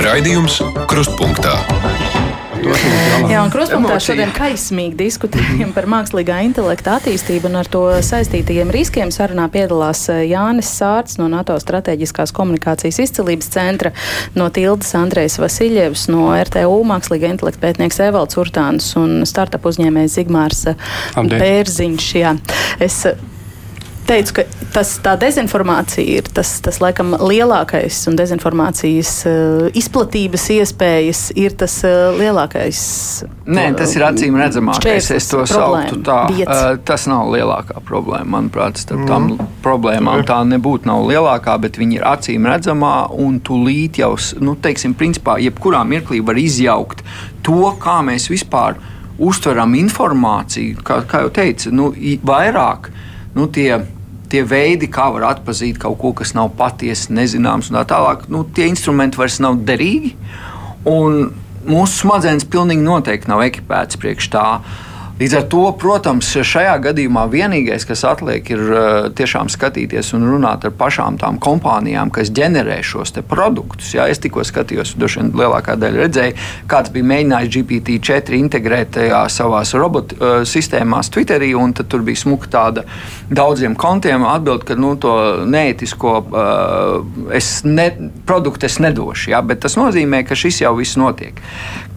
Raidījums Krustpunktā. Jā, un kruspunktā šodien kaismīgi diskutējam par mākslīgā intelekta attīstību un ar to saistītajiem riskiem. Sarunā piedalās eh, Jānis Sārts no NATO strateģiskās komunikācijas izcelības centra, no Tildes Andrejs Vasiljevs, no RTU mākslīgā intelekta pētnieks Evalds Urtāns un startup uzņēmējs Zigmārs Bērziņš. Jā. Es teicu, ka tas, tā dezinformācija ir tas, tas laikam lielākais un dezinformācijas uh, izplatības iespējas ir tas uh, lielākais. Nē, tas ir acīm redzamākais. Es to sauktu tā. Uh, tas nav lielākā problēma. Manuprāt, starp mm. tām problēmām tā nebūtu nav lielākā, bet viņi ir acīm redzamā un tūlīt jau, nu, teiksim, principā, jebkurā mirklī var izjaukt to, kā mēs vispār uztveram informāciju. Kā, kā jau teicu, nu, vairāk nu, tie tie veidi, kā var atzīt kaut ko, kas nav patiesi nezināms, un tā tālāk, nu, tie instrumenti vairs nav derīgi. Mūsu smadzenes pilnīgi noteikti nav ekipētas priekš tā. Līdz ar to, protams, šajā gadījumā vienīgais, kas atliek, ir uh, tiešām skatīties un runāt ar pašām tām kompānijām, kas ģenerē šos produktus. Jā, es tikko skatījos, droši vien lielākā daļa redzēja, kāds bija mēģinājis GPT-4 integrēt tajā savās robotu uh, sistēmās Twitterī, un tur bija smuka tāda daudziem kontiem atbild, ka nu, to neētisko uh, es ne, produktu es nedošu. Jā, bet tas nozīmē, ka šis jau viss notiek.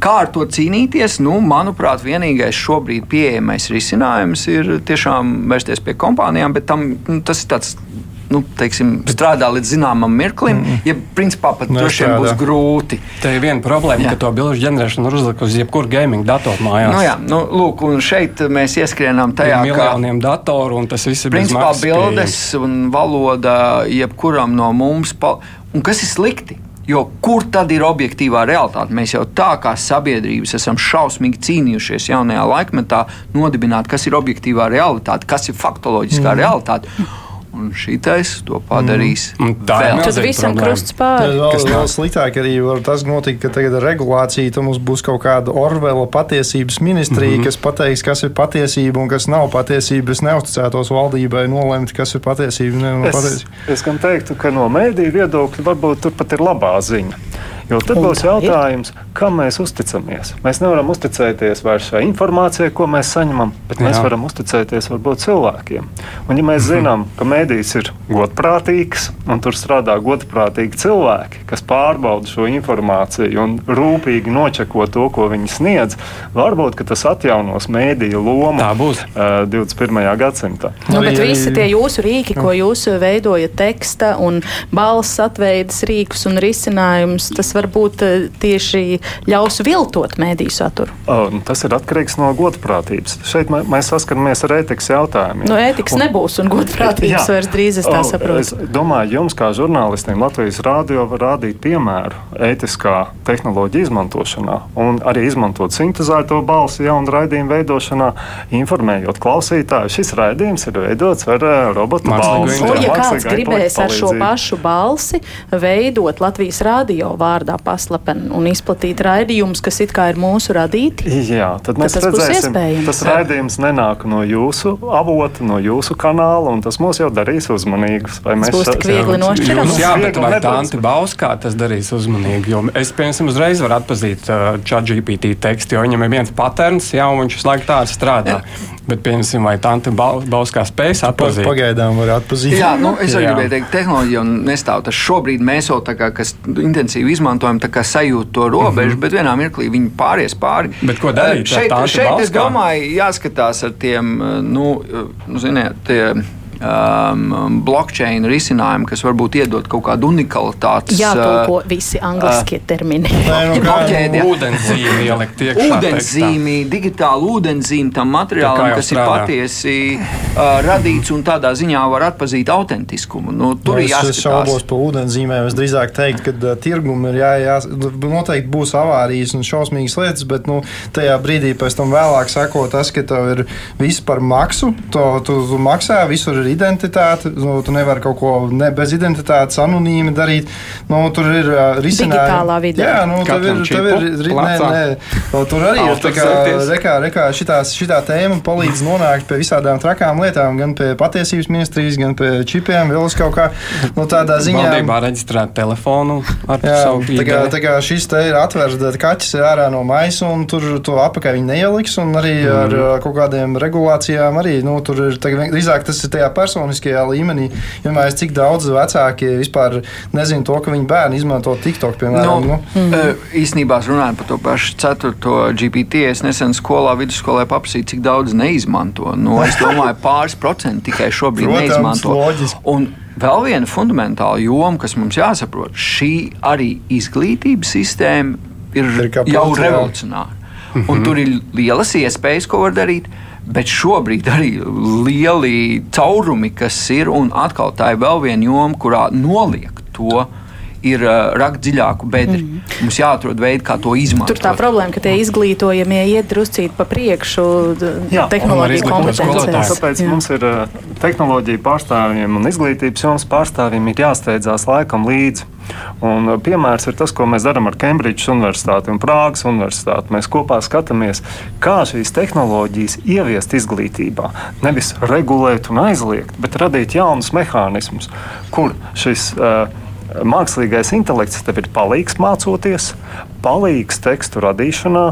Kā ar to cīnīties? Nu, manuprāt, vienīgais šobrīd pieejamais risinājums ir tiešām vērsties pie kompānijām, bet tam, nu, tas ir tāds nu, teiksim, strādā līdz zināmam mirklim, mm. ja principā pat droši vien būs grūti. Tā ir viena problēma, jā. ka to bilžu ģenerēšanu var uzlikt uz jebkuru gaming datoru mājās. Nu, jā, nu, lūk, un šeit mēs ieskrienam tajā, ka miljoniem datoru un tas viss ir principā bildes un valoda jebkuram no mums. Pa... Un kas ir slikti? Jo kur tad ir objektīvā realitāte? Mēs jau tā kā sabiedrības esam šausmīgi cīnījušies jaunajā laikmetā nodibināt, kas ir objektīvā realitāte, kas ir faktoloģiskā mm. realitāte. Un šitais to padarīs. Mm. Tā ir tas visam krusts pāri. Tas vēl, sliktāk arī var tas notikt, ka tagad ar regulāciju tam mums būs kaut kāda Orvela patiesības ministrija, mm -hmm. kas pateiks, kas ir patiesība un kas nav patiesība. Es neusticētos valdībai nolemt, kas ir patiesība. Ne, no es, patiesība. es gan teiktu, ka no mēdīju viedokļa varbūt tur pat ir labā ziņa. Jo tad Un būs tā ir. jautājums, kam mēs uzticamies. Mēs nevaram uzticēties vairs šai informācijai, ko mēs saņemam, bet mēs Jā. varam uzticēties varbūt cilvēkiem. Un, ja mēs zinām, ka mēdījis ir godprātīgs un tur strādā godprātīgi cilvēki, kas pārbauda šo informāciju un rūpīgi nočeko to, ko viņi sniedz, varbūt ka tas atjaunos mēdīju lomu Tā būs. uh, 21. gadsimtā. Nu, bet Arī- visi tie jūsu rīki, ko jūs veidojat, teksta un balss atveidas rīkus un risinājumus, tas varbūt eh, tieši ļaus viltot mēdīju saturu. Uh, nu, tas ir atkarīgs no godprātības. Šeit mē- mēs saskaramies ar ētikas jautājumiem. No ētikas nebūs un godprātības vairs drīz es tā O, saprotu. Es domāju, jums, kā žurnālistiem, Latvijas rādio var rādīt piemēru ētiskā tehnoloģija izmantošanā un arī izmantot sintēzēto balsi jaunu raidījumu veidošanā, informējot klausītāju. Šis raidījums ir veidots ar eh, robotu balsi. Un, ja kāds gribēs ar šo pašu balsi veidot Latvijas rādio vārdā paslapen un izplatīt raidījumus, kas it kā ir mūsu radīti, Jā, tad mēs tas redzēsim, tas raidījums nenāk no jūsu avota, no jūsu kanāla, un tas mūs jau darīs uzmanīgus. Vai mēs būs tik viegli nošķirams. Jums, jā, bet vai nedaudz, Tante bet- Bauskā tas darīs uzmanīgi? Jo es, piemēram, uzreiz varu atpazīt uh, ChatGPT tekstu, jo viņam ir viens patērns, jā, un viņš visu laiku tā strādā. Bet, piemēram, vai Tante Bau- Bauskā spēs atpazīt? Pagaidām var atpazīt. Jā, nu, es arī Jā. gribēju teikt, tehnoloģija un nestāv tas šobrīd. Mēs jau tā kā kas intensīvi izmantojam, tā kā sajūt to robežu, mm -hmm. bet vienā mirklī viņi pāries pāri. Bet ko darīt ar Šeit, tādu šeit es Bauskā? domāju, jāskatās ar tiem, eh, nu, eh, nu ziniet, tie. Um, blockchain risinājumu, kas varbūt iedod kaut kādu unikalitāti. jātulko visi angliskie termini. Nē, nu, jā. Ūdenszīme ielikt iekšā. tekstā. Ūdenszīmi, digitāli ūdenszīmi tam materiālam, kas ir strādā. patiesi uh, radīts un tādā ziņā var atpazīt autentiskumu. Nu, tur ir es es šaubos jāskatās. par ūdenszīmēm. Es drīzāk teiktu, ka uh, tirgum ir jā, jā, noteikti būs avārijas un šausmīgas lietas, bet nu, tajā brīdī pēc tam vēlāk sako tas, ka tev ir viss par maksu. To, tu, tu maksā, visur ir identitāte. Nu, tu nevari kaut ko ne, bez identitātes anonīmi darīt. Nu, tur ir uh, risinājumi. Digitālā vidē. Jā, nu, tev ir, tev ir, ri- nē, nē, Nu, tur arī ir tā kā, rekā, rekā šitās, šitā tēma palīdz nonākt pie visādām trakām lietām, gan pie patiesības ministrijas, gan pie čipiem, vēl uz kaut kā nu, tādā ziņā. Valdībā reģistrēt telefonu ar Jā, savu tā kā, tā kā šis te ir atvērts, tad kaķis ir ārā no maisa, un tur to apakā viņi neieliks. Un arī mm. ar uh, kaut kādiem regulācijām arī nu, tur ir drīzāk tas ir tajā personiskajā līmenī. Iedomājieties, cik daudz vecāki vispār nezina to, ka viņu bērni izmanto TikTok, piemēram. Nu, Nu, mm. Īsnībā runājot par to pašu 4. GPT, es nesen skolā, vidusskolē paprasīju, cik daudz neizmanto. Nu, es domāju, pāris procenti tikai šobrīd Protams, neizmanto. loģiski. Un vēl viena fundamentāla joma, kas mums jāsaprot, šī arī izglītības sistēma ir, Ir jau revolucionāra. Mm -hmm. Un tur ir lielas iespējas, ko var darīt. Bet šobrīd arī lieli caurumi, kas ir, un atkal tā ir vēl viena joma, kurā noliek to, ir uh, rakt dziļāku bedri. Mm -hmm. Mums jāatrod veidi, kā to izmantot. Tur tā problēma, ka tie izglītojamie iet druscīt pa priekšu tehnoloģiju skolotājus. Tāpēc Jā. mums ir eh, tehnoloģija pārstāvjiem un izglītības jomas pārstāvjiem ir jāsteidzās laikam līdzi. Un eh, piemērs ir tas, ko mēs darām ar Cambridge Universitāti un Prāgas Universitāti. Mēs kopā skatāmies, kā šīs tehnoloģijas ieviest izglītībā. Nevis regulēt un aizliegt, bet radīt jaunus mehānismus, kur šis uh, mākslīgais intelekts tev ir palīgs mācoties, palīgs tekstu radīšanā,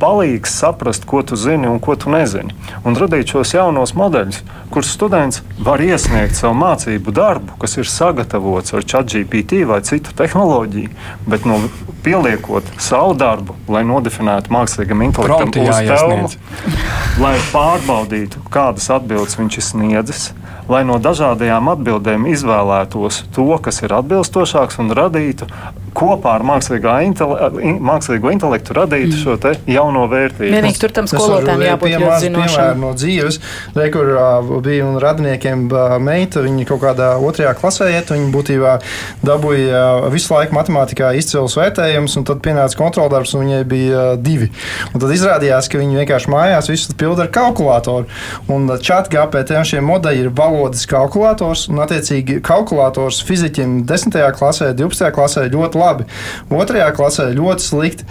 palīgs saprast, ko tu zini un ko tu nezini. Un radīt šos jaunos modeļus, kurus students var iesniegt savu mācību darbu, kas ir sagatavots ar ChatGPT vai citu tehnoloģiju, bet nu, pieliekot savu darbu, lai nodefinētu mākslīgam intelektam uzdevumu, lai pārbaudītu, kādas atbildes viņš ir sniedzis, lai no dažādajām atbildēm izvēlētos to, kas ir atbilstošāks un radītu kopā ar mākslīgā intele in, mākslīgo intelektu radītu šo te jauno vērtību. Vienīgi tur tam skolotājiem būt jābūt ļoti zinošam. no dzīves. Re, kur bija un radiniekiem uh, meita, viņa kaut kādā otrajā klasē iet, viņa būtībā dabūja visu laiku matemātikā izcils vērtējums, un tad pienāca kontroldarbs, un viņai bija divi. Un tad izrādījās, ka viņi vienkārši mājās visu pilda ar kalkulātoru. Un chat GPT šie modeļi ir valodas kalkulators, un attiecīgi kalkulators fiziķim 10. klasē, 12. klasē ļoti labi. Otrajā klasē ļoti slikti.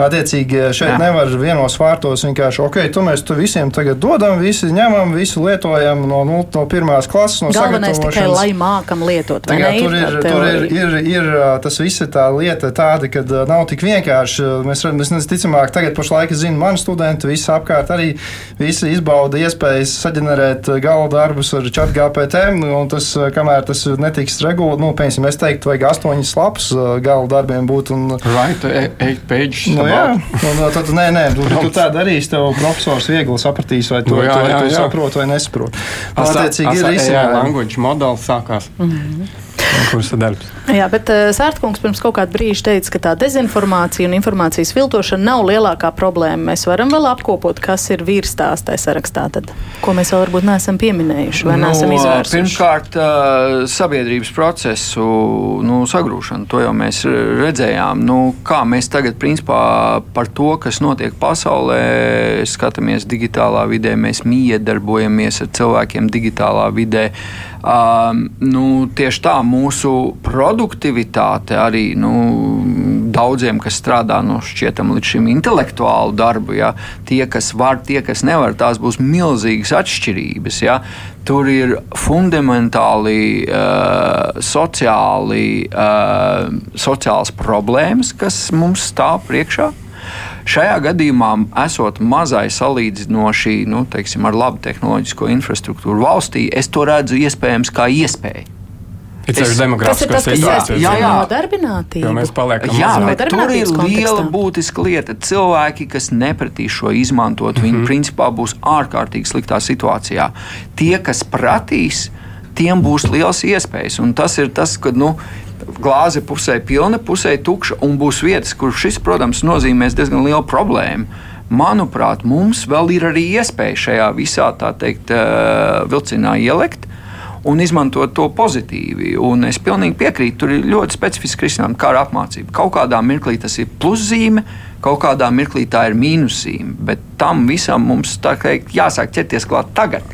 Attiecīgi, šeit Jā. nevar vienos vārtos vienkārši, ok, tu mēs tu visiem tagad dodam, visi ņemam, visu lietojam no, nu, no pirmās klases. No Galvenais tikai, lai mākam lietot. Tagad, tur ir, tur ir, ir, ir tas viss ir tā lieta tāda, ka nav tik vienkārši. Mēs, mēs ticamāk, tagad pašlaik zinu, mani studenti visi apkārt arī visi izbauda iespējas saģenerēt gala darbus ar chat GPT, un tas, kamēr tas netiks regulēts, nu, piemēram, es teiktu, vajag astoņas lapas gala darbiem būt. Un, right, eight pages. Nu, jā, un, tad, nē, nē, tu, tu tā darīsi, tev profesors viegli sapratīs, vai tu, nu, jā, jā, jā. tu saproti vai nesaproti. Attiecīgi ir izsmeļojumi. Language modelis sākās. Mm -hmm kursa darbs. Jā, bet uh, Sērtkungs pirms kaut kāda brīža teica, ka tā dezinformācija un informācijas viltošana nav lielākā problēma. Mēs varam vēl apkopot, kas ir vīrstās tajā sarakstā, tad, ko mēs vēl varbūt neesam pieminējuši vai no, neesam izvērsuši. Pirmkārt, uh, sabiedrības procesu nu, sagrūšanu, to jau mēs redzējām. Nu, kā mēs tagad principā par to, kas notiek pasaulē, skatāmies digitālā vidē, mēs miedarbojamies ar cilvēkiem digitālā vidē. Um, nu, tieši tā mūsu produktivitāte arī nu, daudziem, kas strādā no nu, šķietam līdz šim intelektuālu darbu, ja, tie, kas var, tie, kas nevar, tās būs milzīgas atšķirības. Ja. Tur ir fundamentāli uh, sociāli, uh, sociāls problēmas, kas mums stāv priekšā. Šajā gadījumā, esot mazai salīdzinoši nu, teiksim, ar labu tehnoloģisko infrastruktūru valstī, es to redzu iespējams kā iespēju. Es, tas ir tas, kas jā. nodarbinātība. Mēs paliekam jā, bet tur ir liela būtiska lieta. Cilvēki, kas nepratīs šo izmantot, mm -hmm. viņi mhm. principā būs ārkārtīgi sliktā situācijā. Tie, kas pratīs, tiem būs liels iespējas. Un tas ir tas, ka nu, glāze pusē pilna, pusē tukša, un būs vietas, kur šis, protams, nozīmēs diezgan lielu problēmu. Manuprāt, mums vēl ir arī iespēja šajā visā, tā teikt, eh, vilcienā ielikt un izmantot to pozitīvi. Un es pilnīgi piekrītu, tur ir ļoti specifiski risinājumi, kā ar apmācību. Kaut kādā mirklī tas ir pluszīme, kaut kādā mirklī tā ir mīnusīme, bet tam visam mums teikt, jāsāk ķerties klāt tagad.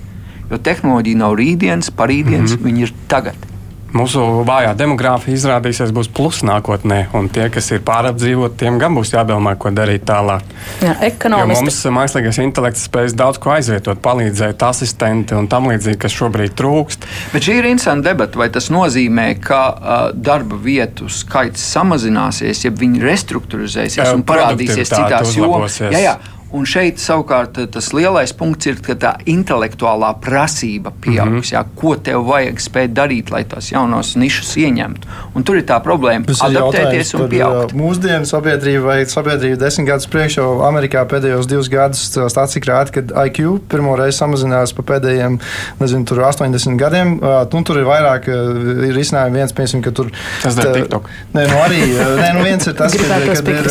Jo tehnoloģija nav rītdienas, parītdienas, mm -hmm. viņi ir tagad mūsu vājā demogrāfija izrādīsies būs plus nākotnē, un tie, kas ir pārapdzīvoti, tiem gan būs jādomā, ko darīt tālāk. Jā, ekonomiski. Jo mums mākslīgais intelekts spēj daudz ko aizvietot, palīdzēt asistenti un tam līdzīgi, kas šobrīd trūkst. Bet šī ir interesanta debata, vai tas nozīmē, ka uh, darba vietu skaits samazināsies, ja viņi restruktūrizēsies un parādīsies citās jomās. Jā, jā. Un šeit savukārt eh, tas lielais punkts ir, ka tā intelektuālā prasība pieaugs. Mm -hmm. jā, ko tev vajag spēt darīt, lai tās jaunās nišas ieņemtu? Un tur ir tā problēma tas adaptēties un pieaugt. Mūsdienu sabiedrība vai sabiedrība desmit gadus priekš jau Amerikā pēdējos divus gadus stācija rāda, ka IQ pirmo reizi samazinās pa pēdējiem, nezinu, 80 gadiem. Nu, tur ir vairāk ir izcinājumi. Viens, piemēram, ka tur. Tas ir TikTok. Nē, nu arī, nē, nu viens ir tas, ka, ka, ir,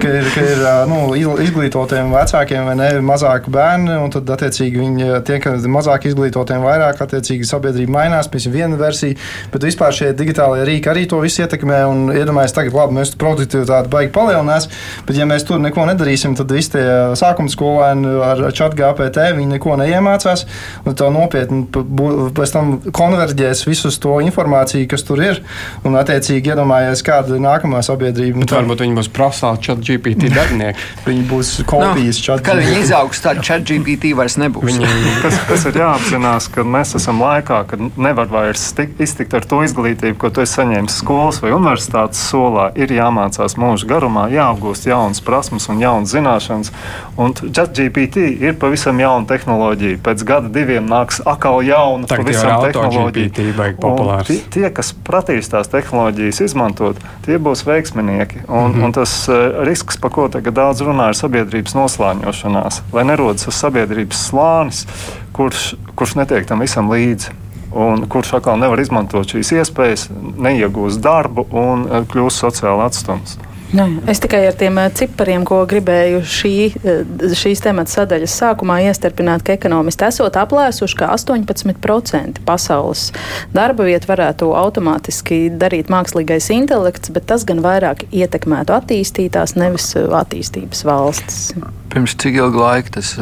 ka ir, ka ir nu, izglītotiem vecākiem vai ne, mazāk bērni, un tad, attiecīgi, viņi tie, kas ir mazāk izglītotiem, vairāk, attiecīgi, sabiedrība mainās, piemēram, viena versija, bet vispār šie digitālie rīki arī to visu ietekmē, un iedomājas tagad, labi, mēs produktivitāti baigi palielinās, bet ja mēs tur neko nedarīsim, tad visi tie sākuma skolēni ar chat GPT, viņi neko neiemācās, un tā nopietni pēc tam konverģēs visus to informāciju, kas tur ir, un, attiecīgi, iedomājies, kāda ir nākamā sabiedrība. Bet varbūt viņi būs profesionāli chat GPT darbinieki. viņi būs kopīgi. Bijis chat. Kad viņi izaugs, tad chat GPT vairs nebūs. Viņi, tas, tas ir jāapzinās, ka mēs esam laikā, kad nevar vairs stik, iztikt ar to izglītību, ko tu esi saņēmis skolas vai universitātes solā. Ir jāmācās mūža garumā, jāapgūst jaunas prasmes un jaunas zināšanas. Un chat GPT ir pavisam jauna tehnoloģija. Pēc gada diviem nāks atkal jauna, Tagad pavisam tehnoloģija. Tie, tie, kas pratīs tās tehnoloģijas izmantot, tie būs veiksminieki. Un, mm -hmm. un tas uh, risks, par ko tagad daudz runā, ir sabiedrības noslēgums noslāņošanās, lai nerodas sabiedrības slānis, kurš, kurš netiek tam visam līdzi. Un kurš atkal nevar izmantot šīs iespējas, neiegūst darbu un eh, kļūst sociāli atstumts. Jā, es tikai ar tiem eh, cipariem, ko gribēju šī, eh, šīs temata sadaļas sākumā iestarpināt, ka ekonomisti esot aplēsuši, ka 18% pasaules darba vietu varētu automātiski darīt mākslīgais intelekts, bet tas gan vairāk ietekmētu attīstītās, nevis eh, attīstības valstis. Pirms cik ilga laika tas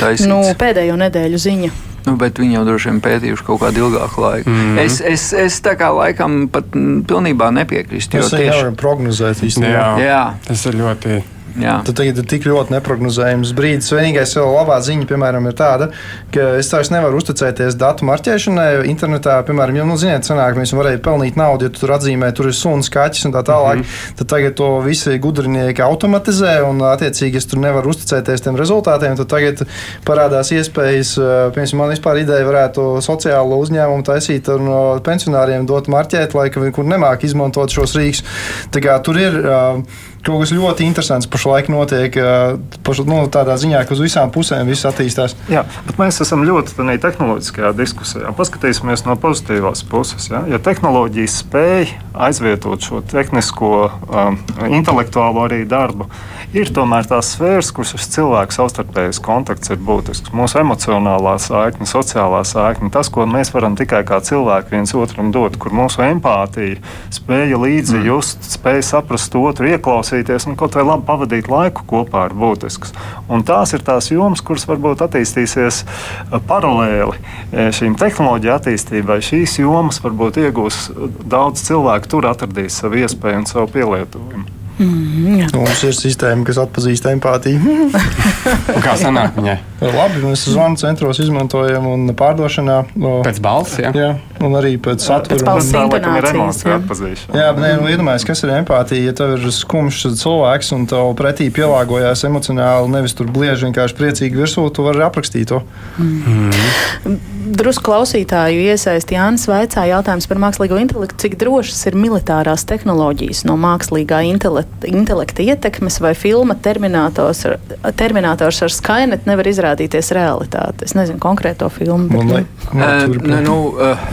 taisnība? Nu, pēdējo nedēļu ziņa. Nu, bet viņi jau droši vien pētījuši kaut kādu ilgāku laiku. Mm -hmm. Es, es, es tā kā laikam pat pilnībā nepiekrītu. Tas ir jau prognozēt īstenībā. Jā, jā, tas ir ļoti Jā. Tad tagad ir tik ļoti neparedzējams brīdis. Vienīgais vēl labā ziņa, piemēram, ir tāda, ka es vairs nevaru uzticēties datu marķēšanai. Internetā, piemēram, jau, nu, ziniet, senāk mēs varējām pelnīt naudu, ja tu tur atzīmē, tur ir suns, kaķis un tā tālāk. Mm -hmm. Tad tagad to visi gudrinieki automatizē un, attiecīgi, es tur nevaru uzticēties tiem rezultātiem. Tad tagad parādās iespējas, piemēram, man vispār ideja varētu sociālo uzņēmumu taisīt un no pensionāriem dot marķēt, lai kur nemāk izmantot šos rīks. Tā kā tur ir. Uh, kaut kas ļoti interesants pašlaik notiek. Paš, nu, tādā ziņā, ka uz visām pusēm viss attīstās. Jā, bet mēs esam ļoti tādā tehnoloģiskajā diskusijā. Paskatīsimies no pozitīvās puses. Ja, ja tehnoloģija spēj aizvietot šo tehnisko, um, intelektuālo arī darbu, ir tomēr tās sfēras, kuras uz cilvēku savstarpējais kontakts ir būtisks. Mūsu emocionālā saikne, sociālā saikne, tas, ko mēs varam tikai kā cilvēki viens otram dot, kur mūsu empātija, spēja līdzi mm. just, spēja saprast otru, ieklausīties un kaut vai labi pavadīt laiku kopā ir būtisks. Un tās ir tās jomas, kuras varbūt attīstīsies uh, paralēli uh, šīm tehnoloģiju attīstībai. Šīs jomas varbūt iegūs daudz cilvēku, tur atradīs savu iespēju un savu pielietojumu. Mm, jā. Mums ir sistēma, kas atpazīst empātiju. kā sanāk viņai? Labi, mēs zvanu centros izmantojam un pārdošanā. Pēc balss, jā. jā. Un arī pēc satura. Pēc balss intonācijas. Jā, jā bet nē, nu, iedomājies, kas ir empātija. Ja tev ir skumjš cilvēks un tev pretī pielāgojās emocionāli, nevis tur blieži vienkārši priecīgi virsū, tu vari aprakstīt to. Mm. Mm. Drusku klausītāju iesaist Jānis Vaicā jautājums par mākslīgo intelektu. Cik drošas ir militārās tehnoloģijas no mākslīgā intelekta? Intelekta ietekmes, vai filma Terminators, Terminators ar Skynet nevar izrādīties realitāte. Es nezinu konkrēto filmu. Bet, nu, uh, ne, nu, uh,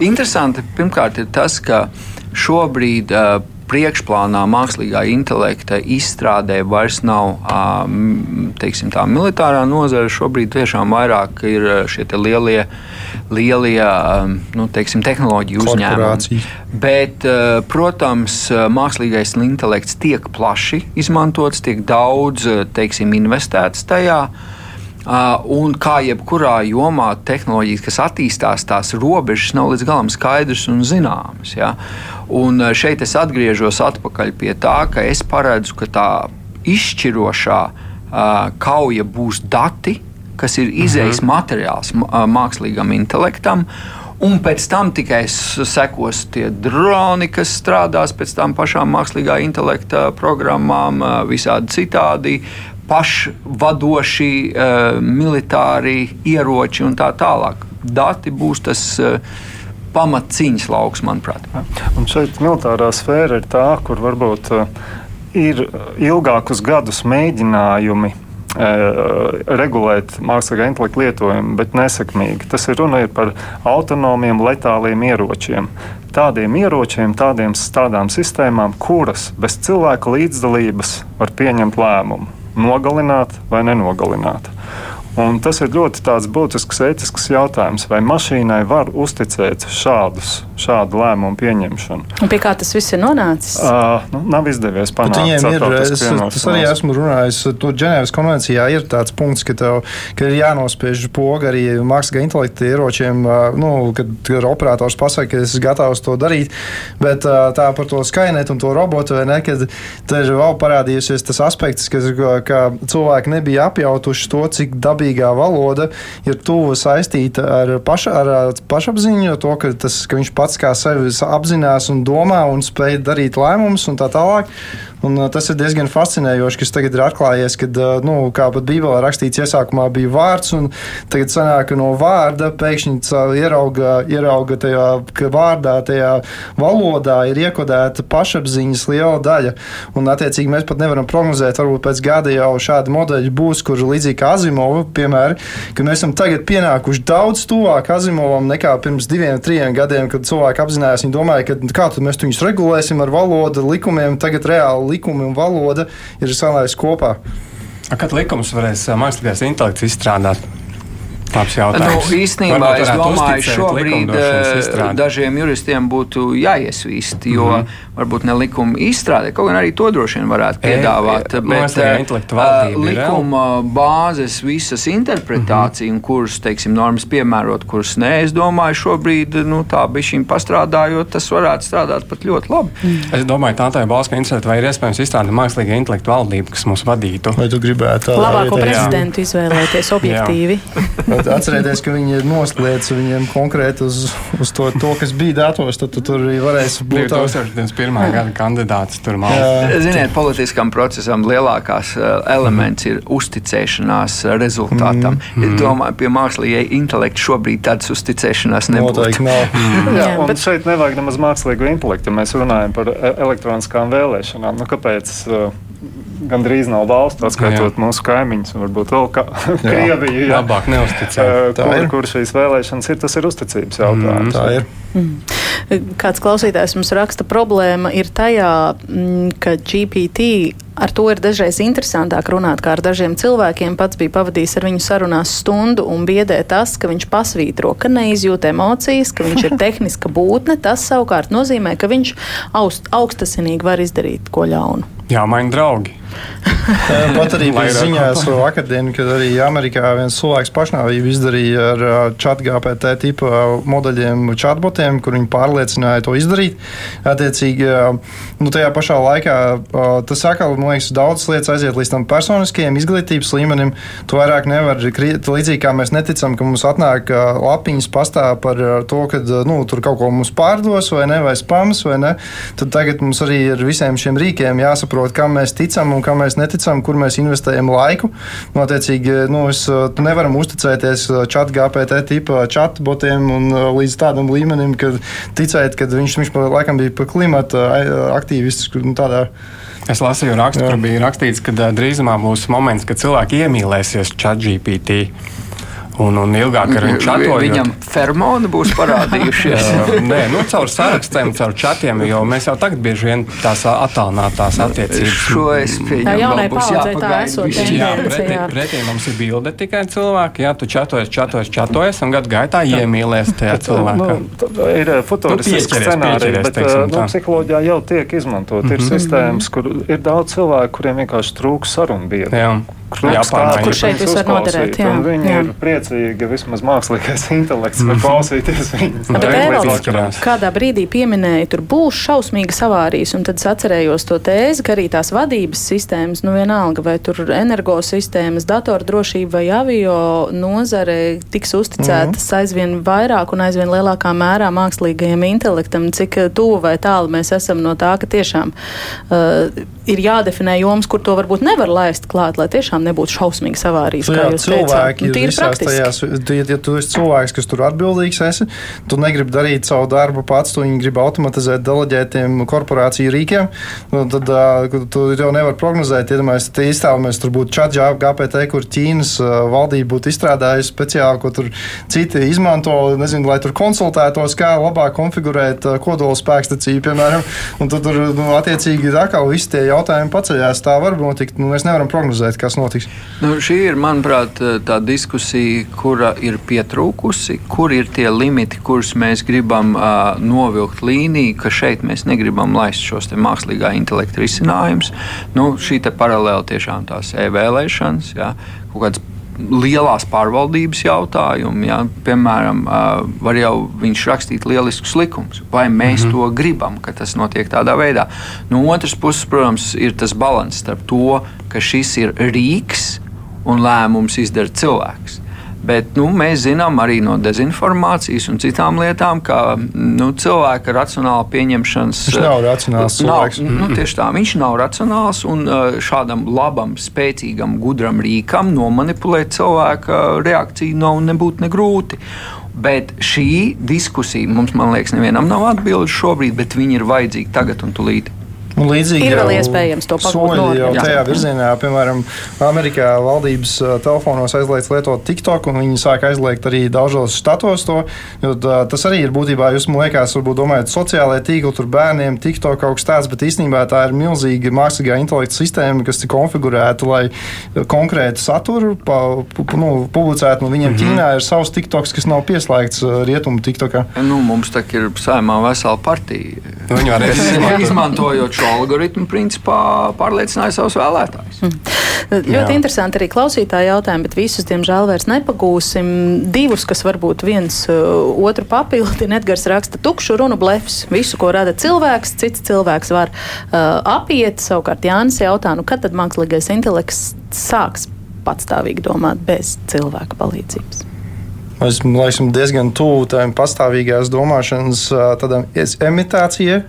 interesanti pirmkārt ir tas, ka šobrīd uh, priekšplānā mākslīgā intelekta izstrādē vairs nav teiksim, tā militārā nozare. Šobrīd tiešām vairāk ir šie lielie, lielie nu, teiksim, tehnoloģiju uzņēmumi. Bet, protams, mākslīgais intelekts tiek plaši izmantots, tiek daudz teiksim, investēts tajā. Uh, un kā jebkurā jomā, tehnoloģijas, kas attīstās, tās robežas nav līdz galam skaidras un zināmas. Ja? Un šeit es atgriežos pie tā, ka es paredzu, ka tā izšķirošā uh, kauja būs dati, kas ir izējas mhm. materiāls mākslīgam intelektam. Un pēc tam tikai sekos tie droni, kas strādās pēc tam pašām mākslīgā intelekta programmām, visādi citādi pašvadoši uh, militāri ieroči un tā tālāk. Dati būs tas uh, pamatcīņas lauks, manuprāt. Un šeit militārā sfēra ir tā, kur varbūt uh, ir ilgākus gadus mēģinājumi regulēt mākslīgā intelekta lietojumu, bet nesekmīgi. Tas ir runa ir par autonomiem, letāliem ieročiem. Tādiem ieročiem, tādiem, tādām sistēmām, kuras bez cilvēka līdzdalības var pieņemt lēmumu nogalināt vai nenogalināt. Un tas ir ļoti būtisks ētisks jautājums, vai mašīnai var uzticēt šādus, šādu lēmumu pieņemšanu. Un pie kā tas viss ir nonācis? Uh, nu, nav izdevies panākt. Viņiem ir, es, arī esmu runājis, tur Ženēvas konvencijā ir tāds punkts, ka, tev, ka ir jānospiež poga arī mākslīgā intelekta ieročiem, nu, kad, operators pasaka, ka es esmu gatavs to darīt, bet tā par to Skynet un to robotu, vai ne, kad te ir vēl parādījusies tas aspekts, ka, ka cilvēki nebija apjautuši to, cik dabīgi dabīgā valoda ir tuva saistīta ar, paša, ar pašapziņu, to, ka, tas, ka viņš pats kā sevi apzinās un domā un spēj darīt lēmumus un tā tālāk. Un, uh, tas ir diezgan fascinējoši, kas tagad ir atklājies, kad, uh, nu, kā pat Bībelē rakstīts, iesākumā bija vārds, un tagad sanāk, ka no vārda pēkšņi ierauga, ierauga tajā vārdā, tajā valodā ir iekodēta pašapziņas liela daļa. Un, attiecīgi, mēs pat nevaram prognozēt, varbūt pēc gada jau šādi modeļi būs, kur līdzīgi kā Azimova, piemēram, ka mēs esam tagad pienākuši daudz tuvāk Azimovam nekā pirms diviem, trim gadiem, kad cilvēki apzinājās, viņi domāja, ka kā tad mēs viņus regulēsim ar valodu, likumiem, tagad reāli likumi un valoda ir salaists kopā. Kad likums varēs mākslīgais intelekts izstrādāt? Labs jautājums. Nu, īstenībā es domāju, uzticēt šobrīd eh, dažiem juristiem būtu jāiesvīst, jo mm -hmm. varbūt ne likuma izstrādē, kaut gan arī to droši vien varētu E, piedāvāt. e, bet intelekta valdība ir likuma bāzes, visas interpretācija, mm -hmm. kuras, teiksim, normas piemērot, kuras nē, es domāju, šobrīd nu, tā bija šīm pastrādājot, tas varētu strādāt pat ļoti labi. Mm. Es domāju, tā tā ir balss, ka interesē, vai ir iespējams izstrādāt mākslīgā intelekta valdību, kas mūs vadītu. Vai tu gribētu tādu Labāko prezidentu izvēlēties objektīvi. Bet Atcerieties, ka viņi ir noslēdz viņiem konkrēti uz, uz to, to, kas bija datos. Tad tu tur arī varēs būt tāds 2021. gada kandidāts tur mākslinieks. Jā. Ziniet, politiskam procesam lielākās uh, elements ir uzticēšanās uh, rezultātam. Mm. Es domāju, pie mākslīgā intelekta šobrīd tādas uzticēšanās nebūtu. nav. Jā, un bet- šeit nevajag nemaz mākslīgu intelektu. Ja mēs runājam par elektroniskām vēlēšanām, nu, kāpēc uh, gandrīz nav valsts, atskaitot Jā. mūsu kaimiņus, un varbūt vēl kā Krieviju. jā. Labāk neusticēt. Uh, Tā kur, ir. kur šīs vēlēšanas ir, tas ir uzticības jautājums. Tā ir. Kāds klausītājs mums raksta, problēma ir tajā, mm, ka GPT ar to ir dažreiz interesantāk runāt kā ar dažiem cilvēkiem. Pats bija pavadījis ar viņu sarunās stundu un biedē tas, ka viņš pasvītro, ka neizjūt emocijas, ka viņš ir tehniska būtne. Tas savukārt nozīmē, ka viņš augst, augstasinīgi var izdarīt ko ļaunu. Jā, mani draugi. Jā, Pat arī bija ziņās vakardien, kad arī Amerikā viens cilvēks pašnāvību izdarīja ar ā, chat GPT tipa modeļiem, chatbotiem, kur viņi pārliecināja to izdarīt. Attiecīgi, ā, nu, tajā pašā laikā tas atkal, man liekas, daudzas lietas aiziet līdz tam personiskajam izglītības līmenim. Tu vairāk nevari, kriet- līdzīgi kā mēs neticam, ka mums atnāk lapiņas pastāv par to, ka nu, tur kaut ko mums pārdos vai ne, vai spams vai ne. Tad tagad mums arī ar visiem šiem rīkiem jāsaprot, kam mēs ticam un kam mēs neticam, kur mēs investējam laiku. Attiecīgi, nu, es, nevaram uzticēties chat GPT tipa chatbotiem un līdz tādam līmenim, ka ticēt, ka viņš, viņš pa- laikam bija par klimata aktīvists. kur, Nu, tādā, Es lasīju rakstu, kur bija rakstīts, ka drīzumā būs moments, kad cilvēki iemīlēsies ChatGPT. Un, un ilgāk ar viņu čatojot. Viņam fermoni būs parādījušies. Nē, nu, caur sarakstiem, caur čatiem, jo mēs jau tagad bieži vien tās attālinātās attiecības. Šo es Tā pieņemu. jaunai vēl būs paudzei tā esot tendence, pretī, mums ir bilde tikai cilvēki. Jā, tu čatojies, čatojies, čatojies, un gadu gaitā iemīlies tajā cilvēkā. Nu, tā ir futuristisks Nu, scenārijs, bet nu, tā. psiholoģijā jau tiek izmantot. Mm -hmm. Ir sistēmas, kur ir daudz cilvēku, kuriem vienkārši trūks sarunbiedru. Jā. Trūks Japānā kādu, ir. Kur šeit jūs varat noderēt, jā, Viņi jā. ir priecīgi, vismaz mākslīgais intelekts var klausīties viņus. Bet vakarā. kādā brīdī pieminēja, tur būs šausmīgas avārijas, un tad es atcerējos to tēzi, ka arī tās vadības sistēmas, nu vienalga, vai tur energosistēmas, datordrošība vai avio nozare tiks uzticētas Mhm. aizvien vairāk un aizvien lielākā mērā mākslīgajam intelektam, cik eh, tuvu vai tālu mēs esam no tā, ka tiešām uh, ir jādefinē joms, kur to varbūt nevar laist klāt, lai tiešām nebūtu šausmīgas avārijas, Nu kā jūs teicāt. Nu, tīri praktiski. tajās. Ja, ja tu esi cilvēks, kas tur atbildīgs, esi, tu negribi darīt savu darbu pats, tu viņu gribi automatizēt, deleģētiem korporāciju rīkiem, nu, tad uh, tu jau nevari prognozēt. Iedomājieties, ja iztēlojamies, tur būtu čats GPT, kur Ķīnas valdība būtu izstrādājusi speciāli, ko tur citi izmanto, nezinu, lai tur konsultētos, kā labāk konfigurēt kodola spēkstaciju, piemēram. Un tad tur, nu, attiecīgi, atkal visi tie jautājumi paceļās. Tā var notikt. Nu, mēs nevaram prognozēt, kas notiks. Nu, šī ir, manuprāt, tā diskusija, kura ir pietrūkusi, kur ir tie limiti, kurus mēs gribam uh, novilkt līniju, ka šeit mēs negribam laist šos mākslīgā intelekta risinājumus. Nu, šī te paralēli tiešām tās e-vēlēšanas, jā, kaut kāds lielās pārvaldības jautājumi. Ja? Piemēram, var jau viņš rakstīt lieliskus likumus, vai mēs mm -hmm. to gribam, ka tas notiek tādā veidā. No otras puses, protams, ir tas līdzsvars starp to, ka šis ir rīks un lēmums izdara cilvēks. Bet nu, mēs zinām arī no dezinformācijas un citām lietām, ka nu, cilvēka racionāla pieņemšanas. Viņš nav racionāls nav, cilvēks. Nu, tieši tā, viņš nav racionāls un uh, šādam labam, spēcīgam, gudram rīkam nomanipulēt cilvēka reakciju nav nebūtu negrūti. Bet šī diskusija mums, man liekas, nevienam nav atbildes šobrīd, bet viņi ir vajadzīgi tagad un tūlīt. Un līdzīgi Ir vēl iespējams to pagūt soļi jau tajā virzienā, piemēram, Amerikā valdības telefonos aizliedz lietot TikTok, un viņi sāk aizliegt arī daudzos štatos to. Jo, tā, tas arī ir būtībā, jūs man liekas, varbūt domājat, sociālajā tīklā tur bērniem TikTok kaut kas tāds, bet īstenībā tā ir milzīga mākslīgā intelekta sistēma, kas ir konfigurēta, lai konkrētu saturu pa, pu, nu, publicētu. Un viņiem mm -hmm. Ķīnā ir savs TikToks, kas nav pieslēgts rietumu TikTokā. Nu, mums tā ir saimā vesela partija. Viņi izmantot. izmantojot šo algoritmu, principā pārliecināja savus vēlētājus. Ļoti Jā. interesanti arī klausītāji jautājumi, bet visus, diemžēl, vairs nepagūsim. Divus, kas varbūt viens uh, otru papildina, Edgars raksta tukšu runu blefs. Visu, ko rada cilvēks, cits cilvēks var uh, apiet. Savukārt Jānis jautā, nu, kad tad mākslīgais intelekts sāks patstāvīgi domāt bez cilvēka palīdzības? Esmu esmu diezgan tuvu tam pastāvīgās domāšanas tādam imitācijai.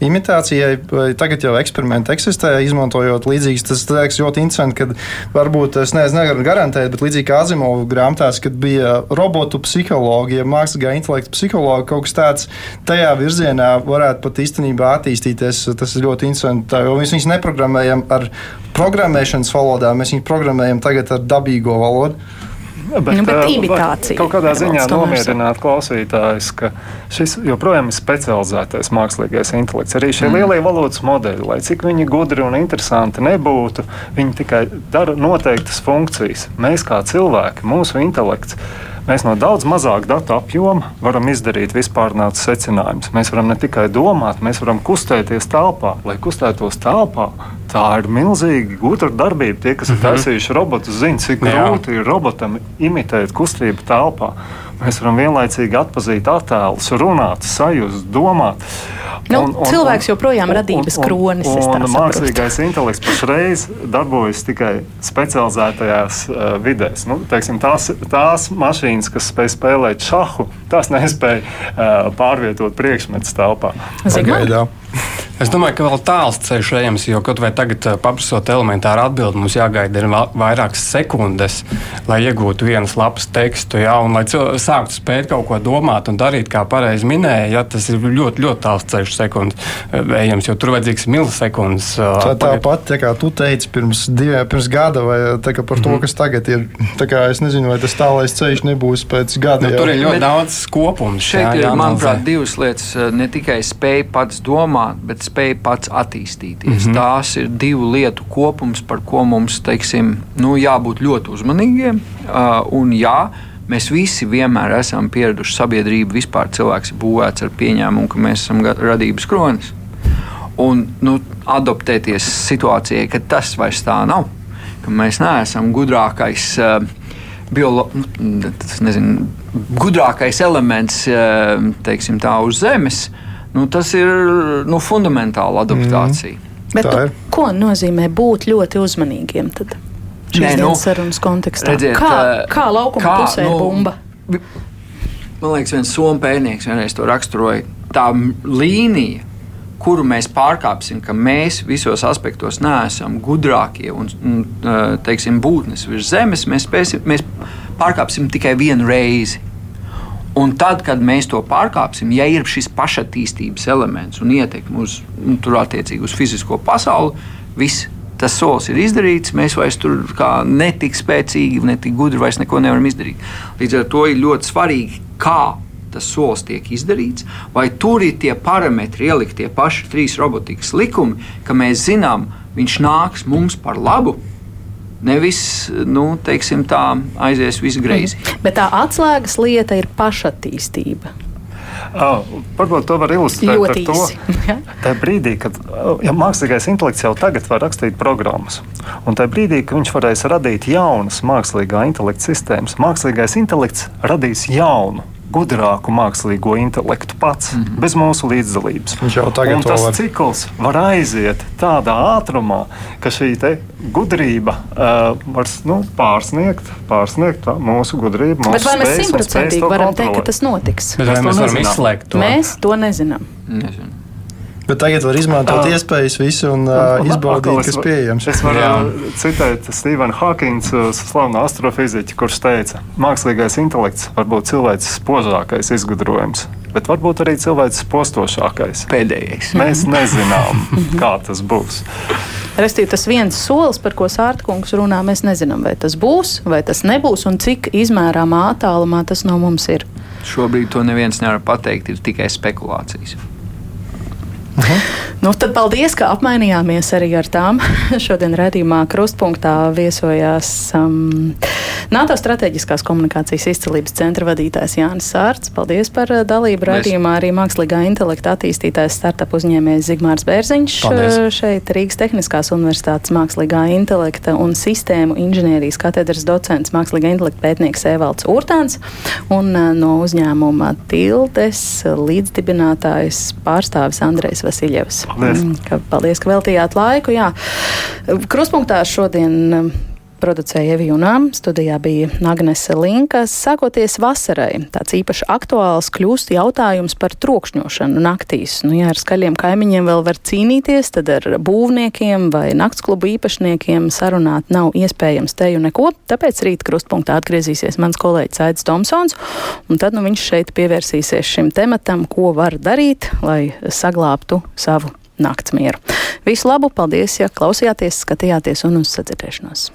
imitācijai. Tagad jau eksperimenti eksistē, izmantojot līdzīgas. Tas liekas ļoti interesanti, ka varbūt es ne- es nevaru garantēt, bet līdzīgi kā Azimovas grāmatās, kad bija robotu psihologi, ja mākslīgā intelekta psihologi, kaut kas tāds tajā virzienā varētu pat īstenībā attīstīties. Tas ir ļoti interesanti. Jo mēs viņus neprogrammējam ar programmēšanas valodām, mēs viņus programmējam tagad ar dabīgo valodu. Bet, Nu, bet eh, imitācija Kaut kādā ziņā nomierināt klausītājus, ka šis joprojām ir specializētais mākslīgais intelekts. Arī šie mm. lielie valodas modeļi, lai cik viņi gudri un interesanti nebūtu, viņi tikai dara noteiktas funkcijas. Mēs kā cilvēki, mūsu intelekts. Mēs no daudz mazāka datu apjoma varam izdarīt vispārnācus secinājumus. Mēs varam ne tikai domāt, mēs varam kustēties telpā. Lai kustētos telpā, tā ir milzīga gudra darbība. Tie, kas ir taisījuši robotus, zina, cik grūti ir robotam imitēt kustību telpā. Mēs varam vienlaicīgi atpazīt attēlus, runāt, sajust, domāt. Nu, cilvēks joprojām radības kronis, Un, un mākslīgais intelekts pašreiz darbojas tikai specializētajās uh, vidēs. Nu, teiksim, tās, tās mašīnas, kas spēj spēlēt šahu, tās nespēja uh, pārvietot priekšmetus telpā. Zigmund? Es domāju, ka vēl tāls ceļš ejams, jo kaut vai tagad, ā, paprasot elementāru atbildi, mums jāgaida ir va- vairākas sekundes, lai iegūtu vienas lapas tekstu, jā, un lai cilvēks sāktu spēt kaut ko domāt un darīt, kā pareizi minēja. Jā, tas ir ļoti, ļoti tāls ceļš sekundes ā, ejams, jo tur vajadzīgs milisekundes. ā, Tā tāpat, tā kā tu teici pirms, divi, pirms gada, vai tā par to, Mhm. kas tagad ir. Tā kā Es nezinu, vai tas tālais ceļš nebūs pēc gada. Nu, tur ir ļoti Bet daudz kopums. Šeit jā, ir, jāanalizē. manuprāt, divas lietas. Ne tikai spēja pats domāt, bet spēja pats attīstīties. Mm -hmm. Tās ir divu lietu kopums, par ko mums teiksim, nu, jābūt ļoti uzmanīgiem. Uh, un jā, mēs visi vienmēr esam pieraduši sabiedrību, vispār cilvēks ir būvēts ar pieņēmumu, ka mēs esam radības kronis. Un nu, adaptēties situācijai, ka tas vairs tā nav. Ka mēs neesam gudrākais. Uh, biolo, nu, nezinu, gudrākais elements eh, teiksim, tā, uz Zemes, nu, tas ir nu, fundamentāla adaptācija. Mm. Bet, ir. ko nozīmē būt ļoti uzmanīgiem? Tad? Šīs Nē, nu, sarunas kontekstā. redziet, kā, kā laukuma kā, pusē nu, bumba? Man liekas, viens somu pētnieks vienreiz to raksturoja. Tā līnija, kuru mēs pārkāpsim, ka mēs visos aspektos neesam gudrākie un, un eh, teiksim, būtnes virs zemes, mēs, spēsim, mēs pārkāpsim tikai vienu reizi. Un tad, kad mēs to pārkāpsim, ja ir šis pašattīstības elements un ietekme uz, nu, uz fizisko pasauli, viss tas solis ir izdarīts. Mēs vairs tur netik spēcīgi, netik gudri vairs neko nevaram izdarīt. Līdz ar to ir ļoti svarīgi, kā tas solis tiek izdarīts, vai tur ir tie parametri, ielikt tie paši trīs robotikas likumi, ka mēs zinām, viņš nāks mums par labu. Nevis, nu, teiksim, tā aizies viss greizi. Bet tā atslēgas lieta ir pašattīstība. Oh, varbūt to var ilustrēt Ļoti ar to. īsi. Ja? Tajā brīdī, kad ja mākslīgais intelekts jau tagad var rakstīt programmas, un tajā brīdī, kad viņš varēs radīt jaunas mākslīgā intelekta sistēmas, mākslīgais intelekts radīs jaunu. Gudrāku mākslīgo intelektu pats, mm -hmm. bez mūsu līdzdalības. Un tas var. cikls var aiziet tādā ātrumā, ka šī te gudrība uh, var nu, pārsniegt, pārsniegt tā, mūsu gudrību. Mūsu Bet vai mēs simtprocentīgi to varam teikt, ka tas notiks? Bet Mēs to mēs nezinām. izslēgt to? Mēs to nezinām. Nezinu. Bet tagad var izmantot Ah. iespējas visu un uh, atkal izbaudīt, es kas pieejams. Es varu Jā. citēt Stevenu Hawkinsu, slavenu astrofiziķu, kurš teica, ka mākslīgais intelekts var būt cilvēks spožākais izgudrojums. bet varbūt arī cilvēks postošākais. Pēdējais. Mēs nezinām, kā tas būs. Restīvi, tas viens solis, par ko Sārtakungs runā, mēs nezinām, vai tas būs, vai tas nebūs, un cik izmērāmā attālumā tas no mums ir. Šobrīd to neviens nevar pateikt, ir tikai spekulācijas. Aha. Nu, tad paldies, ka apmainījāmies arī ar tām. Šodien redzījumā krustpunktā viesojās um, NATO strateģiskās komunikācijas izcelības centra vadītājs Jānis Sārts. Paldies par uh, dalību redzījumā. Arī mākslīgā intelekta attīstītājs startup uzņēmējs Zigmārs Bērziņš. Paldies. Uh, šeit Rīgas Tehniskās universitātes mākslīgā intelekta un sistēmu inženierijas katedras docents mākslīgā intelekta pētnieks Evalds Urtāns un uh, no uzņēmuma Tildes līdzdibinātājs pārstāvis Andrejs Vasiljevs. Paldies. Mm, ka, paldies, ka veltījāt laiku. Jā. Kruspunktā šodien producēja Evija Unām, studijā bija Agnese Linkas. Sākoties vasarai, tāds īpaši aktuāls kļūst jautājums par trokšņošanu naktīs. Nu, ja ar skaļiem kaimiņiem vēl var cīnīties, tad ar būvniekiem vai naktsklubu īpašniekiem sarunāt nav iespējams teju neko. Tāpēc rīt krustpunktā atgriezīsies mans kolēģis Aits Tomsons, un tad nu, viņš šeit pievērsīsies šim tematam, ko var darīt, lai saglābtu savu naktsmieru. Visu labu, paldies, ja klausījāties, skatījāties un uz sadzirdēšanos!